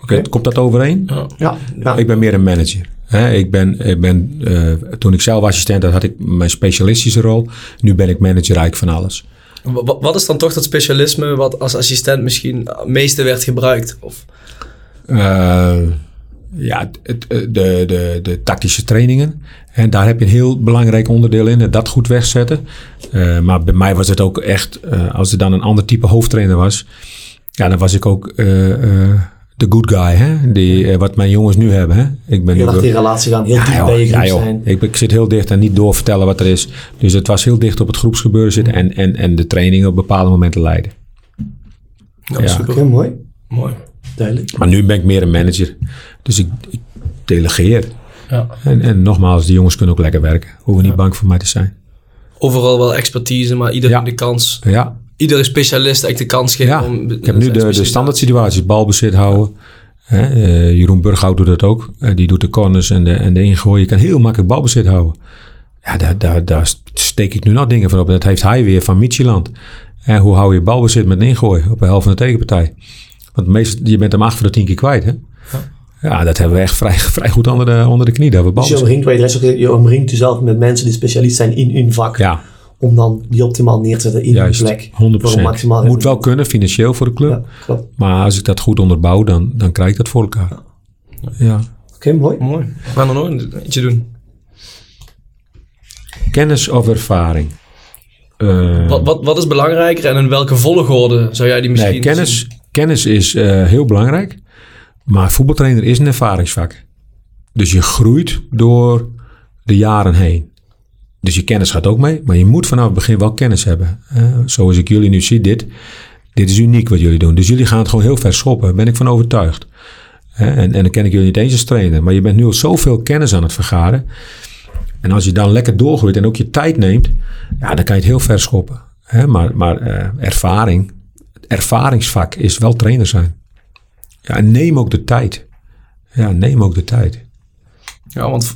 Okay. Komt dat overeen? Ja. ja. Ik ben meer een manager. He, ik ben, ik ben uh, toen ik zelf assistent had, had ik mijn specialistische rol. Nu ben ik manager eigenlijk van alles. Wat is dan toch dat specialisme wat als assistent misschien het meeste werd gebruikt? Of... Uh, ja, het, de, de, de tactische trainingen. En daar heb je een heel belangrijk onderdeel in. Dat goed wegzetten. Uh, maar bij mij was het ook echt... Uh, als er dan een ander type hoofdtrainer was... Ja, dan was ik ook de good guy. Hè? Die, wat mijn jongens nu hebben. Hè? Ik ben je die relatie gaan heel ja, dicht bij je ja, joh. zijn. Ik, ik, zit heel dicht en niet doorvertellen wat er is. Dus het was heel dicht op het groepsgebeuren zitten. En, en, en de trainingen op bepaalde momenten leiden. Ja, super. Okay, mooi. Mooi. Duidelijk. Maar nu ben ik meer een manager. Dus ik, ik delegeer. Ja. En, en nogmaals, die jongens kunnen ook lekker werken. Hoeven niet bang voor mij te zijn. Overal wel expertise, maar iedereen Ja. de kans. Ja, Iedere specialist echt de kans geven ja. om... ik heb nu de, de standaard situaties. Balbezit houden. Hè, eh, Jeroen Burghout doet dat ook. Eh, die doet de corners en de, en de ingooien. Je kan heel makkelijk balbezit houden. Ja, daar, daar, daar steek ik nu nog dingen van op. Dat heeft hij weer van Micheland. En hoe hou je balbezit met een ingooi op de helft van de tegenpartij? Want meestal, je bent hem acht voor de tien keer kwijt, hè? Ja, dat hebben we echt vrij, (laughs) vrij goed onder de, onder de knie. Dat we Dus je omringt, je je omringt jezelf met mensen die specialist zijn in hun vak. Ja, Om dan die optimaal neer te zetten in juist. hun plek. 100 Voor een maximaal Moet wel kunnen, financieel voor de club. Ja, klopt. Maar als ik dat goed onderbouw, dan, dan krijg ik dat voor elkaar. Ja. Oké, mooi. Mooi. We gaan er nog een- eentje doen. Kennis of ervaring? Eh, Wat, wat, wat is belangrijker en in welke volgorde zou jij die misschien... nee, kennis, kennis is eh, heel belangrijk. Maar voetbaltrainer is een ervaringsvak. Dus je groeit door de jaren heen. Dus je kennis gaat ook mee. Maar je moet vanaf het begin wel kennis hebben. Eh, zoals ik jullie nu zie, dit. Dit is uniek wat jullie doen. Dus jullie gaan het gewoon heel ver schoppen. Daar ben ik van overtuigd. Hè, en, en dan ken ik jullie niet eens als trainer. Maar je bent nu al zoveel kennis aan het vergaren. En als je dan lekker doorgroeit en ook je tijd neemt. Ja, dan kan je het heel ver schoppen. Maar maar eh, ervaring, ervaringsvak is wel trainer zijn. Ja, en neem ook de tijd. Ja, neem ook de tijd. Ja, want v-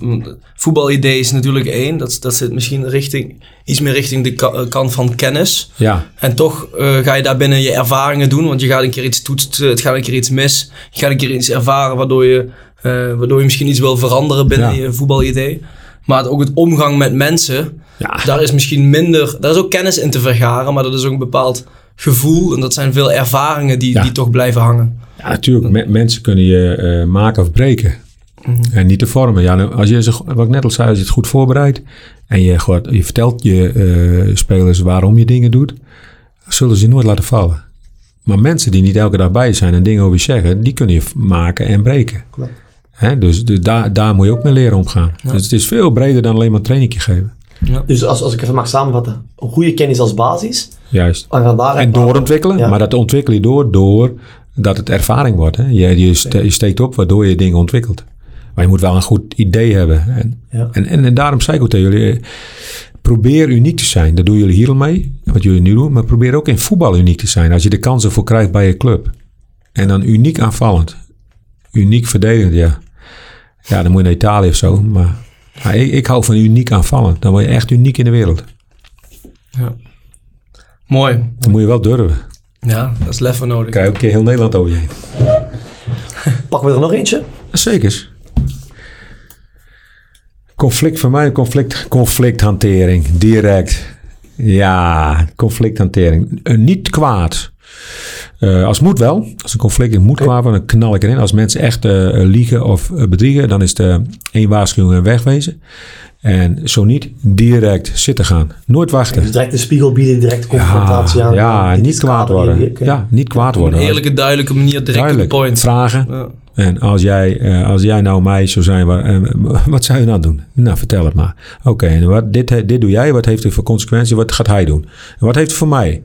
voetbalidee is natuurlijk één. Dat, dat zit misschien richting, iets meer richting de ka- eh, kant van kennis. Ja, En toch eh, ga je daar binnen je ervaringen doen. Want je gaat een keer iets toetsen, het gaat een keer iets mis. Je gaat een keer iets ervaren waardoor je, eh, waardoor je misschien iets wil veranderen binnen Ja. je voetbalidee. Maar ook het omgang met mensen, ja, daar is misschien minder... Daar is ook kennis in te vergaren, maar dat is ook een bepaald gevoel. En dat zijn veel ervaringen die, Ja. die toch blijven hangen. ja natuurlijk. Me- mensen kunnen je eh, maken of breken. En niet te vormen. Ja, nou, als je, zich- wat ik net al zei, als je het goed voorbereidt. En je, je vertelt je eh, spelers waarom je dingen doet. Zullen ze je nooit laten vallen. Maar mensen die niet elke dag bij zijn en dingen over je zeggen. Die kunnen je maken en breken. Klopt. Hè, dus de, daar, daar moet je ook mee leren omgaan. Dus het is veel breder dan alleen maar een trainingje geven. Dus als, als ik even mag samenvatten. Een goede kennis als basis. Juist. En van daaruit En doorontwikkelen. Ja. Maar dat ontwikkel je door, door dat het ervaring wordt. Hè? Je, je, ste- je steekt op waardoor je dingen ontwikkelt. Maar je moet wel een goed idee hebben. En, Ja. en, en, en daarom zei ik ook tegen jullie. eh, Probeer uniek te zijn. Dat doen jullie hier al mee. Wat jullie nu doen. Maar probeer ook in voetbal uniek te zijn. Als je de kansen voor krijgt bij je club. En dan uniek aanvallend. Uniek verdedigend, ja. Ja, dan moet je naar Italië of zo. Maar, maar ik, ik hou van uniek aanvallend. Dan word je echt uniek in de wereld. Mooi. Dan moet je wel durven. Ja, dat is lef voor nodig. Je ook een keer heel Nederland over je heen. Pakken we er nog eentje? Zeker. Conflict voor mij, conflict, conflicthantering, direct. Ja, conflicthantering. Niet kwaad. Eh, als het moet wel. Als een conflict is, moet worden, dan knal ik erin. Als mensen echt eh, liegen of eh, bedriegen, dan is het eh, één waarschuwing en wegwezen. En zo niet, direct zitten gaan. Nooit wachten. Dus direct de spiegel bieden, direct confrontatie aan. ja, niet kwaad worden. hier. Ja, niet kwaad Op een worden. eerlijke, duidelijke manier direct point. Vragen. Ja. En als jij, eh, als jij nou mij zou zijn, wa- eh, (laughs) wat zou je nou doen? Nou, vertel het maar. Oké, en wat, dit, dit doe jij, wat heeft het voor consequenties? Wat gaat hij doen? En wat heeft het voor mij?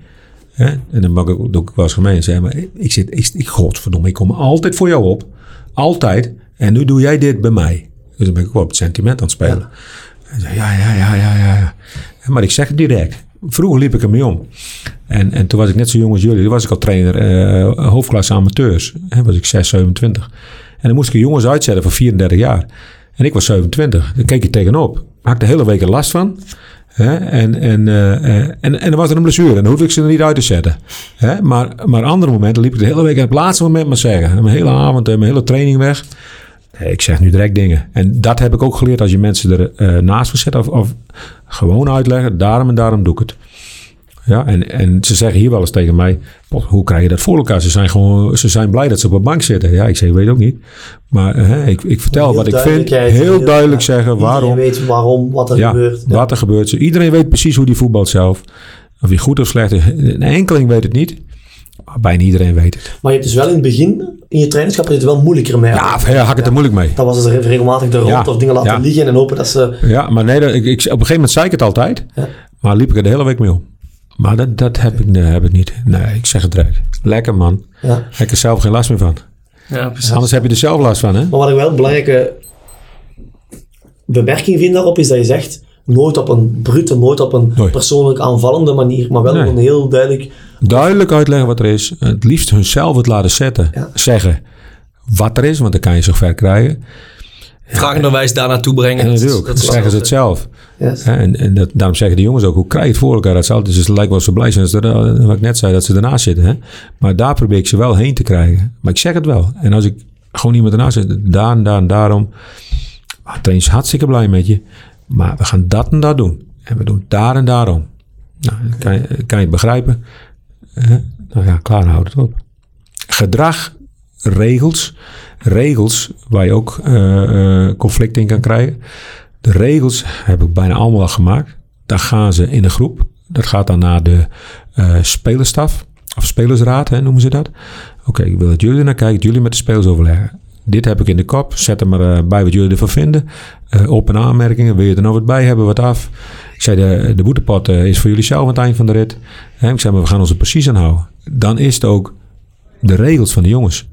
Hè? En dan mag ik, ik wel eens gemeen zeggen, maar ik zit, ik, ik, godverdomme, ik kom altijd voor jou op. Altijd. En nu doe jij dit bij mij. Dus dan ben ik ook wel op het sentiment aan het spelen. En zei, ja, ja, ja, ja, ja, ja. Maar ik zeg het direct. Vroeger liep ik ermee om. En, en toen was ik net zo jong als jullie. Toen was ik al trainer eh, hoofdklasse amateurs. Hè, was ik 6, 27. En dan moest ik jongens uitzetten van 34 jaar. En ik was 27. Daar keek je tegenop. Had ik de hele week er last van. En, en, eh, eh, en, en dan was er een blessure. En dan hoef ik ze er niet uit te zetten. Maar, maar andere momenten liep ik de hele week... Op het laatste moment maar zeggen. Mijn hele avond en mijn hele training weg. Ik zeg nu direct dingen. En dat heb ik ook geleerd als je mensen er eh, naast zetten. Of, of gewoon uitleggen. Daarom en daarom doe ik het. Ja, en, en ze zeggen hier wel eens tegen mij: "Pot, hoe krijg je dat voor elkaar? Ze zijn gewoon, ze zijn blij dat ze op een bank zitten. Ja, ik zeg, weet ook niet. Maar eh, hè, ik, ik vertel Heel wat ik vind. Heel duidelijk ja, zeggen Iedereen waarom. weet waarom, wat er Ja, gebeurt. Wat er gebeurt. Iedereen weet precies hoe die voetbalt zelf. Of hij goed of slecht is. Een enkeling weet het niet. Maar bijna iedereen weet het. Maar je hebt dus wel in het begin, in je trainingschap, het wel moeilijker mee. Ja, ja, had ik het er moeilijk mee. Dan was het regelmatig de rond Ja, of dingen laten liggen en hopen dat ze... Ja, maar nee, ik, ik, op een gegeven moment zei ik het altijd. Maar liep ik er de hele week mee om. Maar dat, dat heb, ik, nee, heb ik niet. Nee, ik zeg het direct. Lekker man. Ja. Ik heb er zelf geen last meer van. Ja, precies. Anders heb je er zelf last van, hè? Maar wat ik wel een belangrijke bemerking vind daarop is dat je zegt, nooit op een brute, nooit op een Nooit. persoonlijk aanvallende manier, maar wel Nee. op een heel duidelijk... Duidelijk uitleggen wat er is. Het liefst hunzelf het laten zetten. Ja. Zeggen wat er is, want dan kan je zo ver krijgen. Vragenderwijs daar naartoe brengen. En dat is- natuurlijk, dat is zeggen ze het zelf. Yes. En, en dat, daarom zeggen de jongens ook, hoe krijg je het voor elkaar? Dat ze altijd, dus het lijkt wel zo blij zijn, als er, eh, wat ik net zei, dat ze ernaast zitten. Hè? Maar daar probeer ik ze wel heen te krijgen. Maar ik zeg het wel. En als ik gewoon iemand ernaast zit, daar en daar en daarom. Maar trainer is hartstikke blij met je. Maar we gaan dat en dat doen. En we doen daar en daarom. Nou, dan kan, je, kan je het begrijpen? Hè? nou ja, klaar, houd het op. Gedrag, regels. Regels waar je ook eh, conflict in kan krijgen. De regels heb ik bijna allemaal al gemaakt. Dan gaan ze in een groep. Dat gaat dan naar de eh spelerstaf. Of spelersraad, hè, noemen ze dat. Oké, ik wil dat jullie naar kijken. Jullie met de spelers overleggen. Dit heb ik in de kop. Zet er maar bij wat jullie ervan vinden. Eh, op- en aanmerkingen. Wil je er nog wat bij hebben? Wat af? Ik zei, de, de boetepot is voor jullie zelf aan het eind van de rit. Ik zei, maar we gaan ons er precies aan houden. Dan is het ook de regels van de jongens.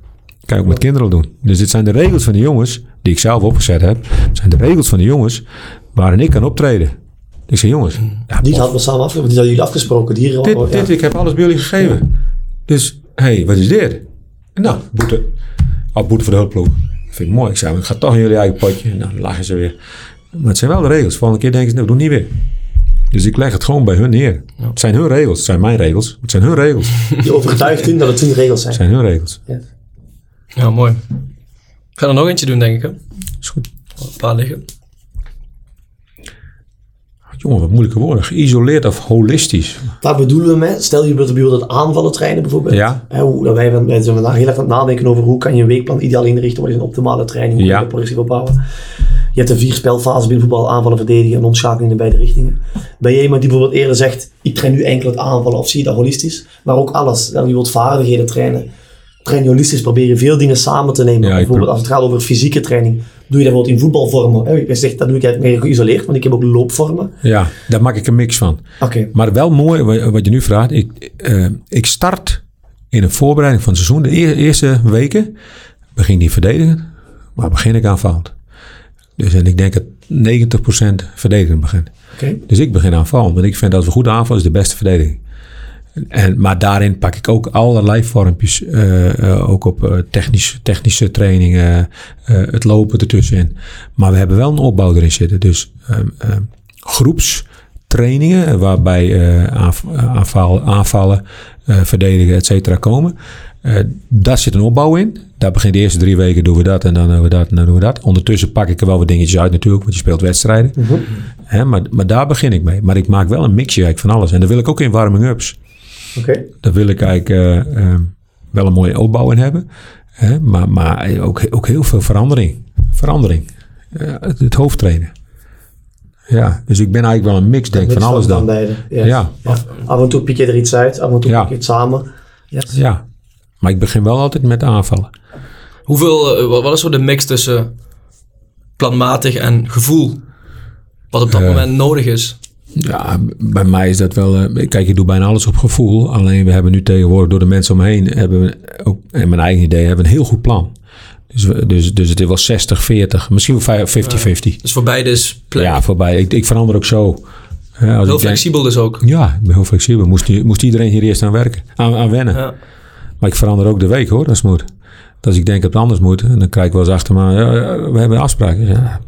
Kan je ook met kinderen doen. Dus dit zijn de regels van de jongens, die ik zelf opgezet heb. Het zijn de regels van de jongens waarin ik kan optreden. Ik zeg, jongens, ja, Die hadden we samen afgesproken, die hadden jullie afgesproken. Die dit, ja. dit, ik heb alles bij jullie gegeven. Dus, hé, hey, wat is dit? Nou, boete. Oh, boete voor de hulpploeg. Dat vind ik mooi. Ik zei, ik ga toch in jullie eigen potje. En dan lachen ze weer. Maar het zijn wel de regels. Volgende keer denken ze, nou, doe niet weer. Dus ik leg het gewoon bij hun neer. Het zijn hun regels. Het zijn mijn regels. Het zijn hun regels. Het Je overtuigt hun dat het hun regels zijn. zijn hun regels. Ja, mooi. Ik ga er nog eentje doen, denk ik. Hè? Is goed. Een paar liggen. Jongen, wat moeilijke woorden. Geïsoleerd of holistisch. Daar bedoelen we mee. Stel je wilt bijvoorbeeld aanvallen trainen bijvoorbeeld. Ja. Hè, hoe, dat wij, wij zijn vandaag heel erg aan het nadenken over hoe kan je een weekplan ideaal inrichten. Wat is een optimale training? Hoe Ja. kan je progressief opbouwen? Je hebt een vier spelfase binnen voetbal. Aanvallen, verdedigen en omschakeling in beide richtingen. Ben je iemand die bijvoorbeeld eerder zegt, ik train nu enkel het aanvallen of zie je dat holistisch? Maar ook alles. Stel je wilt vaardigheden trainen. Train je holistisch, probeer je veel dingen samen te nemen. Ja, bijvoorbeeld als het gaat over fysieke training. Doe je dat bijvoorbeeld in voetbalvormen. Je zegt, dat doe ik eigenlijk meer geïsoleerd, want ik heb ook loopvormen. Ja, daar maak ik een mix van. Oké. Maar wel mooi wa- wat je nu vraagt. Ik, eh, ik start in een voorbereiding van het seizoen. De eer- eerste weken begin ik niet verdedigen, maar begin ik aanvallend. Dus en ik denk dat 90% verdedigen begint. Oké. Dus ik begin aanvallend. Want ik vind dat we goed aanvallen is de beste verdediging. En, maar daarin pak ik ook allerlei vormpjes. eh, eh, ook op eh, technisch, technische trainingen. het lopen ertussenin. Maar we hebben wel een opbouw erin zitten. Dus ehm, ehm, groepstrainingen. Waarbij aanv- aanval, aanvallen, verdedigen, et cetera komen. Daar zit een opbouw in. Daar begint de eerste drie weken doen we dat en dan doen we dat en dan doen we dat. Ondertussen pak ik er wel wat dingetjes uit natuurlijk. Want je speelt wedstrijden. Hè, maar, maar daar begin ik mee. Maar ik maak wel een mixje van alles. En dat wil ik ook in warming-ups. Oké. Daar wil ik eigenlijk eh, eh, wel een mooie opbouw in hebben. Hè, maar maar ook, ook heel veel verandering. Verandering. Eh, het, het hoofdtrainen. Ja, dus ik ben eigenlijk wel een mix denk van alles dan. beide. Yes. Ja. Af, af en toe piek je er iets uit, af en toe Ja. piek je het samen. Yes. Ja, maar ik begin wel altijd met aanvallen. Hoeveel, wat is zo de mix tussen planmatig en gevoel? Wat op dat moment nodig is. Ja, bij mij is dat wel. eh, kijk, ik doe bijna alles op gevoel. Alleen we hebben nu tegenwoordig door de mensen omheen. Hebben we ook, en mijn eigen idee, hebben we een heel goed plan. Dus, dus, dus het is wel 60, 40, misschien wel 50-50. Dus voor beide is plek. Ja, voorbij. Ik, ik verander ook zo. Heel denk- flexibel dus ook. ja, ik ben heel flexibel. Moest, moest iedereen hier eerst aan werken, aan, aan wennen. Ja. Maar ik verander ook de week hoor, als het moet. Dat als ik denk dat het anders moet, en dan krijg ik wel eens achter me, ja, we hebben afspraken. Ja,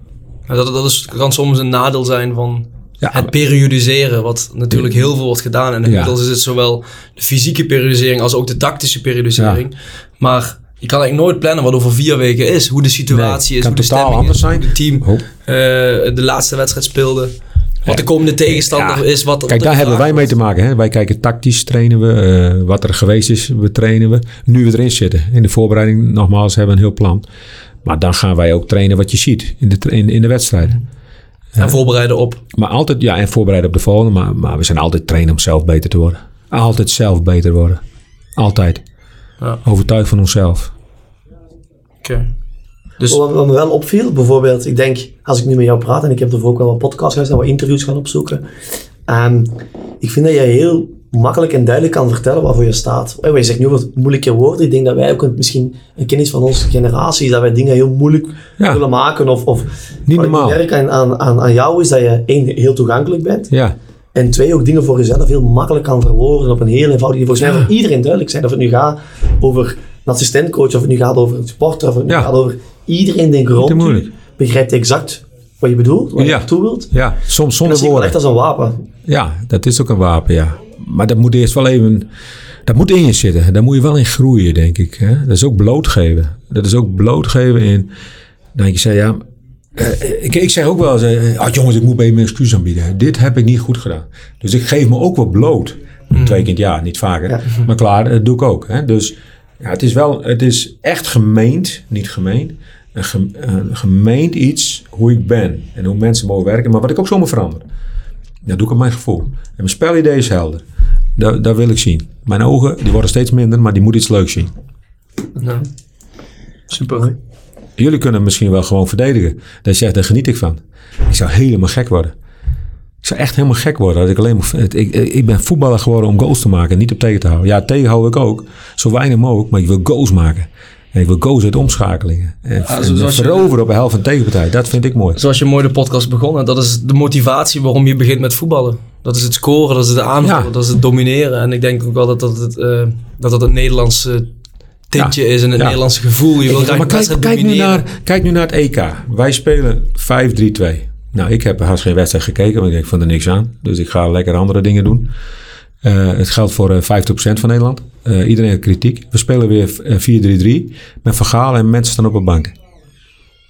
dat, dat is, kan soms een nadeel zijn van Ja, het periodiseren, wat natuurlijk heel veel wordt gedaan. En inmiddels is het zowel de fysieke periodisering als ook de tactische periodisering. Maar je kan eigenlijk nooit plannen wat over vier weken is. Hoe de situatie Nee, is, hoe de stemming anders is, hoe zijn. het team Oh. eh, de laatste wedstrijd speelde. Wat de komende tegenstander Ja. is. Wat, Kijk, daar hebben wij mee te maken. Hè? Wij kijken tactisch, trainen we. eh, wat er geweest is, we trainen we. Nu we erin zitten. In de voorbereiding, nogmaals, hebben we een heel plan. Maar dan gaan wij ook trainen wat je ziet in de, in, in de wedstrijden. En voorbereiden op. Maar altijd, ja, en voorbereiden op de volgende. Maar, maar we zijn altijd trainen om zelf beter te worden. Altijd zelf beter worden. Altijd. Ja. Overtuigd van onszelf. Oké. Dus Wat, wat me wel opviel, bijvoorbeeld, ik denk, als ik nu met jou praat, en ik heb er ook wel wat podcasts en wat interviews gaan opzoeken. ehm, ik vind dat jij heel makkelijk en duidelijk kan vertellen waarvoor je staat. En wij zeggen nu wat moeilijke woorden. Ik denk dat wij ook misschien een kennis van onze generatie, is dat wij dingen heel moeilijk Ja. willen maken. Of, of Niet wat ik merk aan, aan, aan, jou is dat je één, heel toegankelijk bent. Ja, En twee, ook dingen voor jezelf heel makkelijk kan verwoorden op een heel eenvoudige, volgens mij voor iedereen duidelijk zijn. Of het nu gaat over een assistentcoach, of het nu gaat over een sporter, of het nu Ja. gaat over iedereen denkt rond begrijpt exact wat je bedoelt, wat je Ja. naartoe wilt. ja. soms zonder dat echt als een wapen. Ja, dat is ook een wapen, ja. Maar dat moet eerst wel even... Dat moet in je zitten. Daar moet je wel in groeien, denk ik. Hè? Dat is ook blootgeven. Dat is ook blootgeven in... Dat je zei, ja... eh, ik, ik zeg ook wel eens... eh, ah, jongens, ik moet bij mijn excuus aanbieden. Dit heb ik niet goed gedaan. Dus ik geef me ook wel bloot. Twee keer in het jaar, niet vaker. Ja. Maar klaar, dat doe ik ook. Hè? Dus ja, het is wel... Het is echt gemeend, niet gemeen. Een, gem- een gemeend iets hoe ik ben. En hoe mensen mogen werken. Maar wat ik ook zomaar verander. Dat doe ik op mijn gevoel. En mijn spelidee is helder. Dat, dat wil ik zien. Mijn ogen die worden steeds minder, maar die moeten iets leuks zien. Nou, super. Jullie kunnen misschien wel gewoon verdedigen. Dat je zegt, daar geniet ik van. Ik zou helemaal gek worden. Ik zou echt helemaal gek worden. Als ik, alleen maar, ik, ik, ben voetballer geworden om goals te maken, niet op tegen te houden. Ja, tegenhoud ik ook. Zo weinig mogelijk, maar ik wil goals maken. Ik wil goals uit omschakelingen. En, Ja, en veroveren op de helft van de tegenpartij. Dat vind ik mooi. Zoals je mooi de podcast begonnen, dat is de motivatie waarom je begint met voetballen. Dat is het scoren, dat is het aanvallen, Ja. dat is het domineren. En ik denk ook wel dat dat het, eh, dat, dat het Nederlandse tintje is en het. Nederlandse gevoel. Je wil graag maar kijk, kijk, nu naar, kijk nu naar het EK. Wij spelen 5-3-2. Nou, ik heb haast geen wedstrijd gekeken, want ik vond er niks aan. Dus ik ga lekker andere dingen doen. Eh, het geldt voor eh, 50% van Nederland. Eh, iedereen heeft kritiek. We spelen weer eh, 4-3-3 met verhalen en mensen staan op een bank.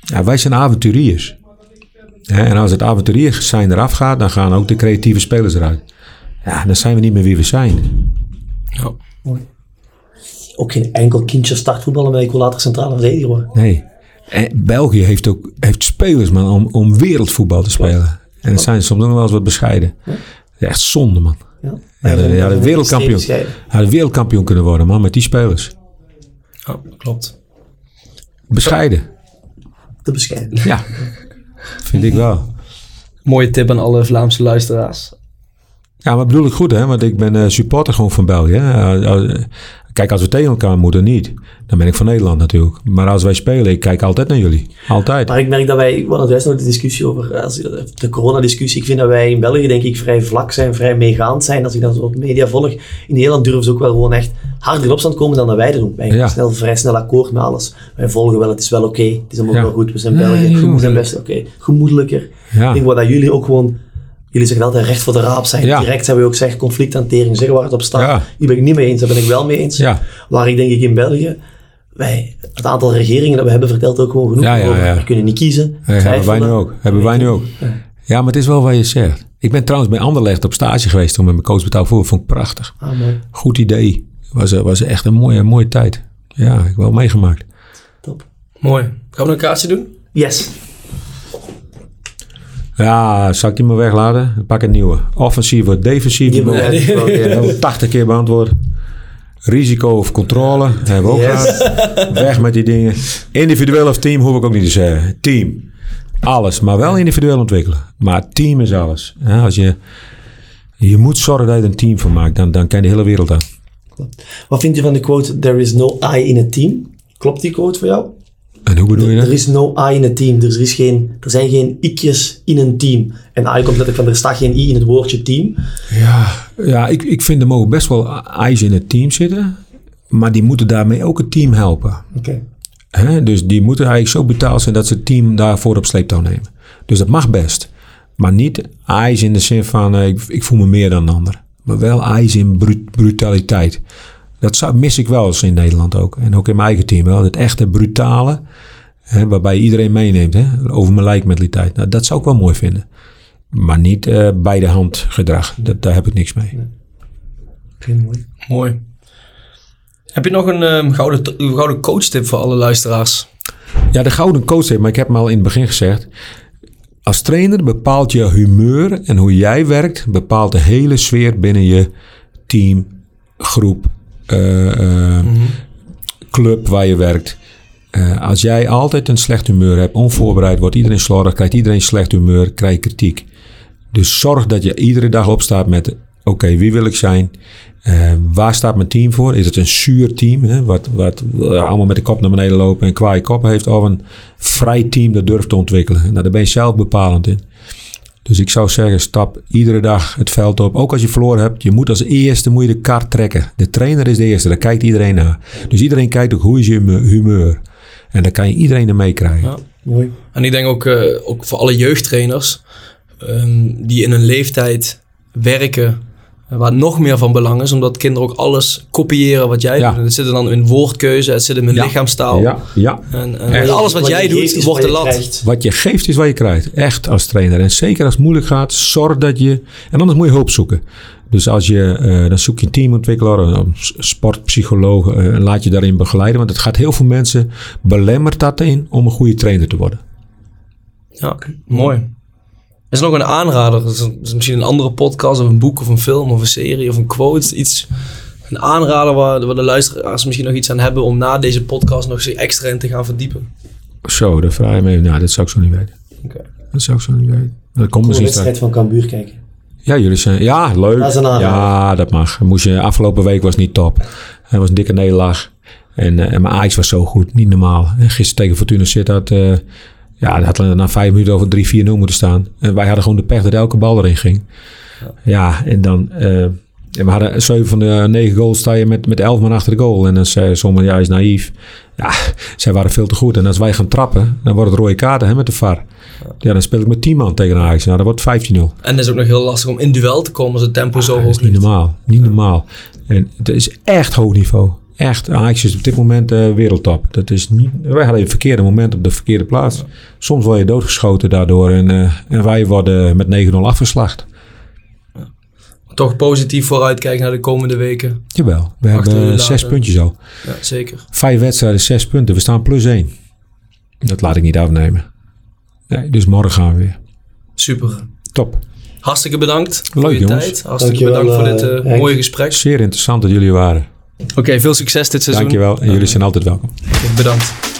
Ja, wij zijn avonturiers. Hè, en als het avonturiers zijn eraf gaat, dan gaan ook de creatieve spelers eruit. Ja, dan zijn we niet meer wie we zijn. Ja. Ook geen enkel kindje start voetballen, maar ik wil later centrale verdediger worden. Nee. En België heeft ook heeft spelers man, om, om wereldvoetbal te spelen. En dat zijn soms nog wel eens wat bescheiden. Echt zonde, man. Ja, Ja, de, ja, de Extreem wereldkampioen. de wereldkampioen kunnen worden, man, met die spelers. Ja, klopt. Bescheiden. Te bescheiden. Ja, vind ik wel. Mooie tip aan alle Vlaamse luisteraars. Ja, maar bedoel ik goed, hè? Want ik ben eh, supporter gewoon van België. Eh, eh, Kijk, als we tegen elkaar moeten, niet. Dan ben ik van Nederland natuurlijk. Maar als wij spelen, ik kijk altijd naar jullie. Altijd. Maar ik merk dat wij, want juist nog de discussie over eh, als, je- de coronadiscussie, ik vind dat wij in België denk ik vrij vlak zijn, vrij meegaand zijn. Als ik dat zo op media volg, in Nederland durven ze ook wel gewoon echt harder in opstand komen dan dat wij dat doen. Wij Ja. snel, vrij snel akkoord met alles. Wij volgen wel, het is wel oké, het is allemaal Ja. wel goed, we zijn Nee, België, we zijn best oké, gemoedelijker. Ja. Ik denk wat dat jullie ook gewoon, jullie zeggen altijd recht voor de raap zijn. Ja. Direct hebben we ook gezegd conflicthantering, zeggen waar het op staat. Ja. Die ben ik niet mee eens, daar ben ik wel mee eens. Ja. Waar ik denk ik in België, wij, het aantal regeringen dat we hebben vertelt ook gewoon genoeg Ja, ja, over. ja. We kunnen niet kiezen. Ja, hebben wij nu ook. Hebben wij nu ook. Ja, maar het is wel wat je zegt. Ik ben trouwens bij Anderlecht op stage geweest toen met mijn coach betaald voor. Vond ik prachtig. Ah. Goed idee. Was, eh, was echt een mooie, mooie tijd. Ja, ik heb wel meegemaakt. Top. Mooi. Gaan we een kaartje doen? Yes. Ja, zal ik die maar wegladen? Dan pak een nieuwe. Offensief of defensief. Die we 80 (laughs) keer beantwoord. Risico of controle. Hebben we ook Yes. gehad. Weg met die dingen. Individueel of team hoef ik ook niet te zeggen. Team. Alles. Maar wel individueel ontwikkelen. Maar team is alles. Ja, als je, je moet zorgen dat je er een team van maakt. Dan, dan kan je de hele wereld aan. Wat vind je van de quote, there is no I in a team? Klopt die quote voor jou? En hoe bedoel je Er is no I in a team. Er, is geen, er zijn geen ikjes in een team. En I komt letterlijk van, er staat geen I in het woordje team. Ja, ja ik, ik vind er mogen best wel eyes in het team zitten. Maar die moeten daarmee ook het team helpen. Oké. Hè? Dus die moeten eigenlijk zo betaald zijn dat ze het team daarvoor op sleeptouw nemen. Dus dat mag best. Maar niet eyes in de zin van eh, ik, ik voel me meer dan een ander. Maar wel eyes in bru- brutaliteit. Dat zou, mis ik wel eens in Nederland ook. En ook in mijn eigen team wel. Het echte brutale. Hè, waarbij je iedereen meeneemt. Hè? Over mijn lijk mentaliteit. Nou, dat zou ik wel mooi vinden. Maar niet eh, bij de hand gedrag. Dat, daar heb ik niks mee. Oké, mooi. Mooi. Heb je nog een ehm, gouden, gouden coachtip voor alle luisteraars? Ja, de gouden coach heeft, maar ik heb hem al in het begin gezegd. Als trainer bepaalt je humeur en hoe jij werkt, bepaalt de hele sfeer binnen je team, groep, eh, eh, club waar je werkt. Eh, als jij altijd een slecht humeur hebt, onvoorbereid, wordt iedereen slordig, krijgt iedereen slecht humeur, krijg je kritiek. Dus zorg dat je iedere dag opstaat met oké, wie wil ik zijn? Uh, waar staat mijn team voor? Is het een zuur team, hè, wat, wat uh, allemaal met de kop naar beneden lopen en kwaai kop heeft, of een vrij team dat durft te ontwikkelen? Nou, daar ben je zelf bepalend in. Dus ik zou zeggen, stap iedere dag het veld op. Ook als je verloren hebt, je moet als eerste moet je de kaart trekken. De trainer is de eerste, daar kijkt iedereen naar. Dus iedereen kijkt ook hoe is je humeur. En daar kan je iedereen er mee krijgen. Ja, mooi. En ik denk ook, uh, ook voor alle jeugdtrainers um, die in een leeftijd werken Waar nog meer van belang is, omdat kinderen ook alles kopiëren wat jij doet. Het zit dan in woordkeuze, het zit in mijn lichaamstaal. Ja, ja. En, en alles wat, wat jij doet, wordt de lat. Wat je geeft is wat je krijgt. Echt als trainer. En zeker als het moeilijk gaat, zorg dat je... En anders moet je hulp zoeken. Dus als je, uh, dan zoek je een teamontwikkelaar, een sportpsycholoog uh, en laat je daarin begeleiden. Want het gaat heel veel mensen, belemmert dat in om een goede trainer te worden. Ja, mooi. Is nog een aanrader? Dat is misschien een andere podcast of een boek of een film of een serie of een quote. Iets, een aanrader waar, waar de luisteraars misschien nog iets aan hebben om na deze podcast nog zich extra in te gaan verdiepen. Zo, dat vraag je me Nou, dat zou ik zo niet weten. Oké. Dat zou ik zo niet weten. Dat komt misschien. Wedstrijd van Cambuur kijken. Ja, jullie zijn. Ja, leuk. Dat is een ja, dat mag. Moest je, afgelopen week was niet top. Het was een dikke nederlaag. En, uh, en mijn Ajax was zo goed, niet normaal. En gisteren tegen Fortuna Sittard uh, ja, dat had na vijf minuten over 3-4-0 moeten staan. En wij hadden gewoon de pech dat elke bal erin ging. Ja, ja en dan... Uh, we hadden zeven van de negen goals sta je met, met elf man achter de goal. En dan zei sommigen, ja, is naïef. Ja, (laughs) zij waren veel te goed. En als wij gaan trappen, dan wordt het rode kaarten hè, met de VAR. Ja, dan speel ik met 10 man tegen Ajax. Nou, dat wordt 15-0. En het is ook nog heel lastig om in duel te komen als het tempo zo hoog is. niet normaal. Niet normaal. En het is echt hoog niveau echt, Ajax is op dit moment uh, wereldtop. Dat is niet, wij hadden een verkeerde moment op de verkeerde plaats. Soms word je doodgeschoten daardoor en, uh, en wij worden met 9-0 afgeslacht. Ja. Toch positief vooruitkijken naar de komende weken. Jawel, we hebben zes puntjes al. Ja, zeker. Vijf wedstrijden, zes punten. We staan plus één. Dat laat ik niet afnemen. Nee, dus morgen gaan we weer. Super. Top. Hartstikke bedankt Leuk, voor je jongens. tijd. Hartstikke bedankt voor dit uh, mooie gesprek. Zeer interessant dat jullie waren. Oké, okay, veel succes dit seizoen. Dankjewel en jullie zijn altijd welkom. Bedankt.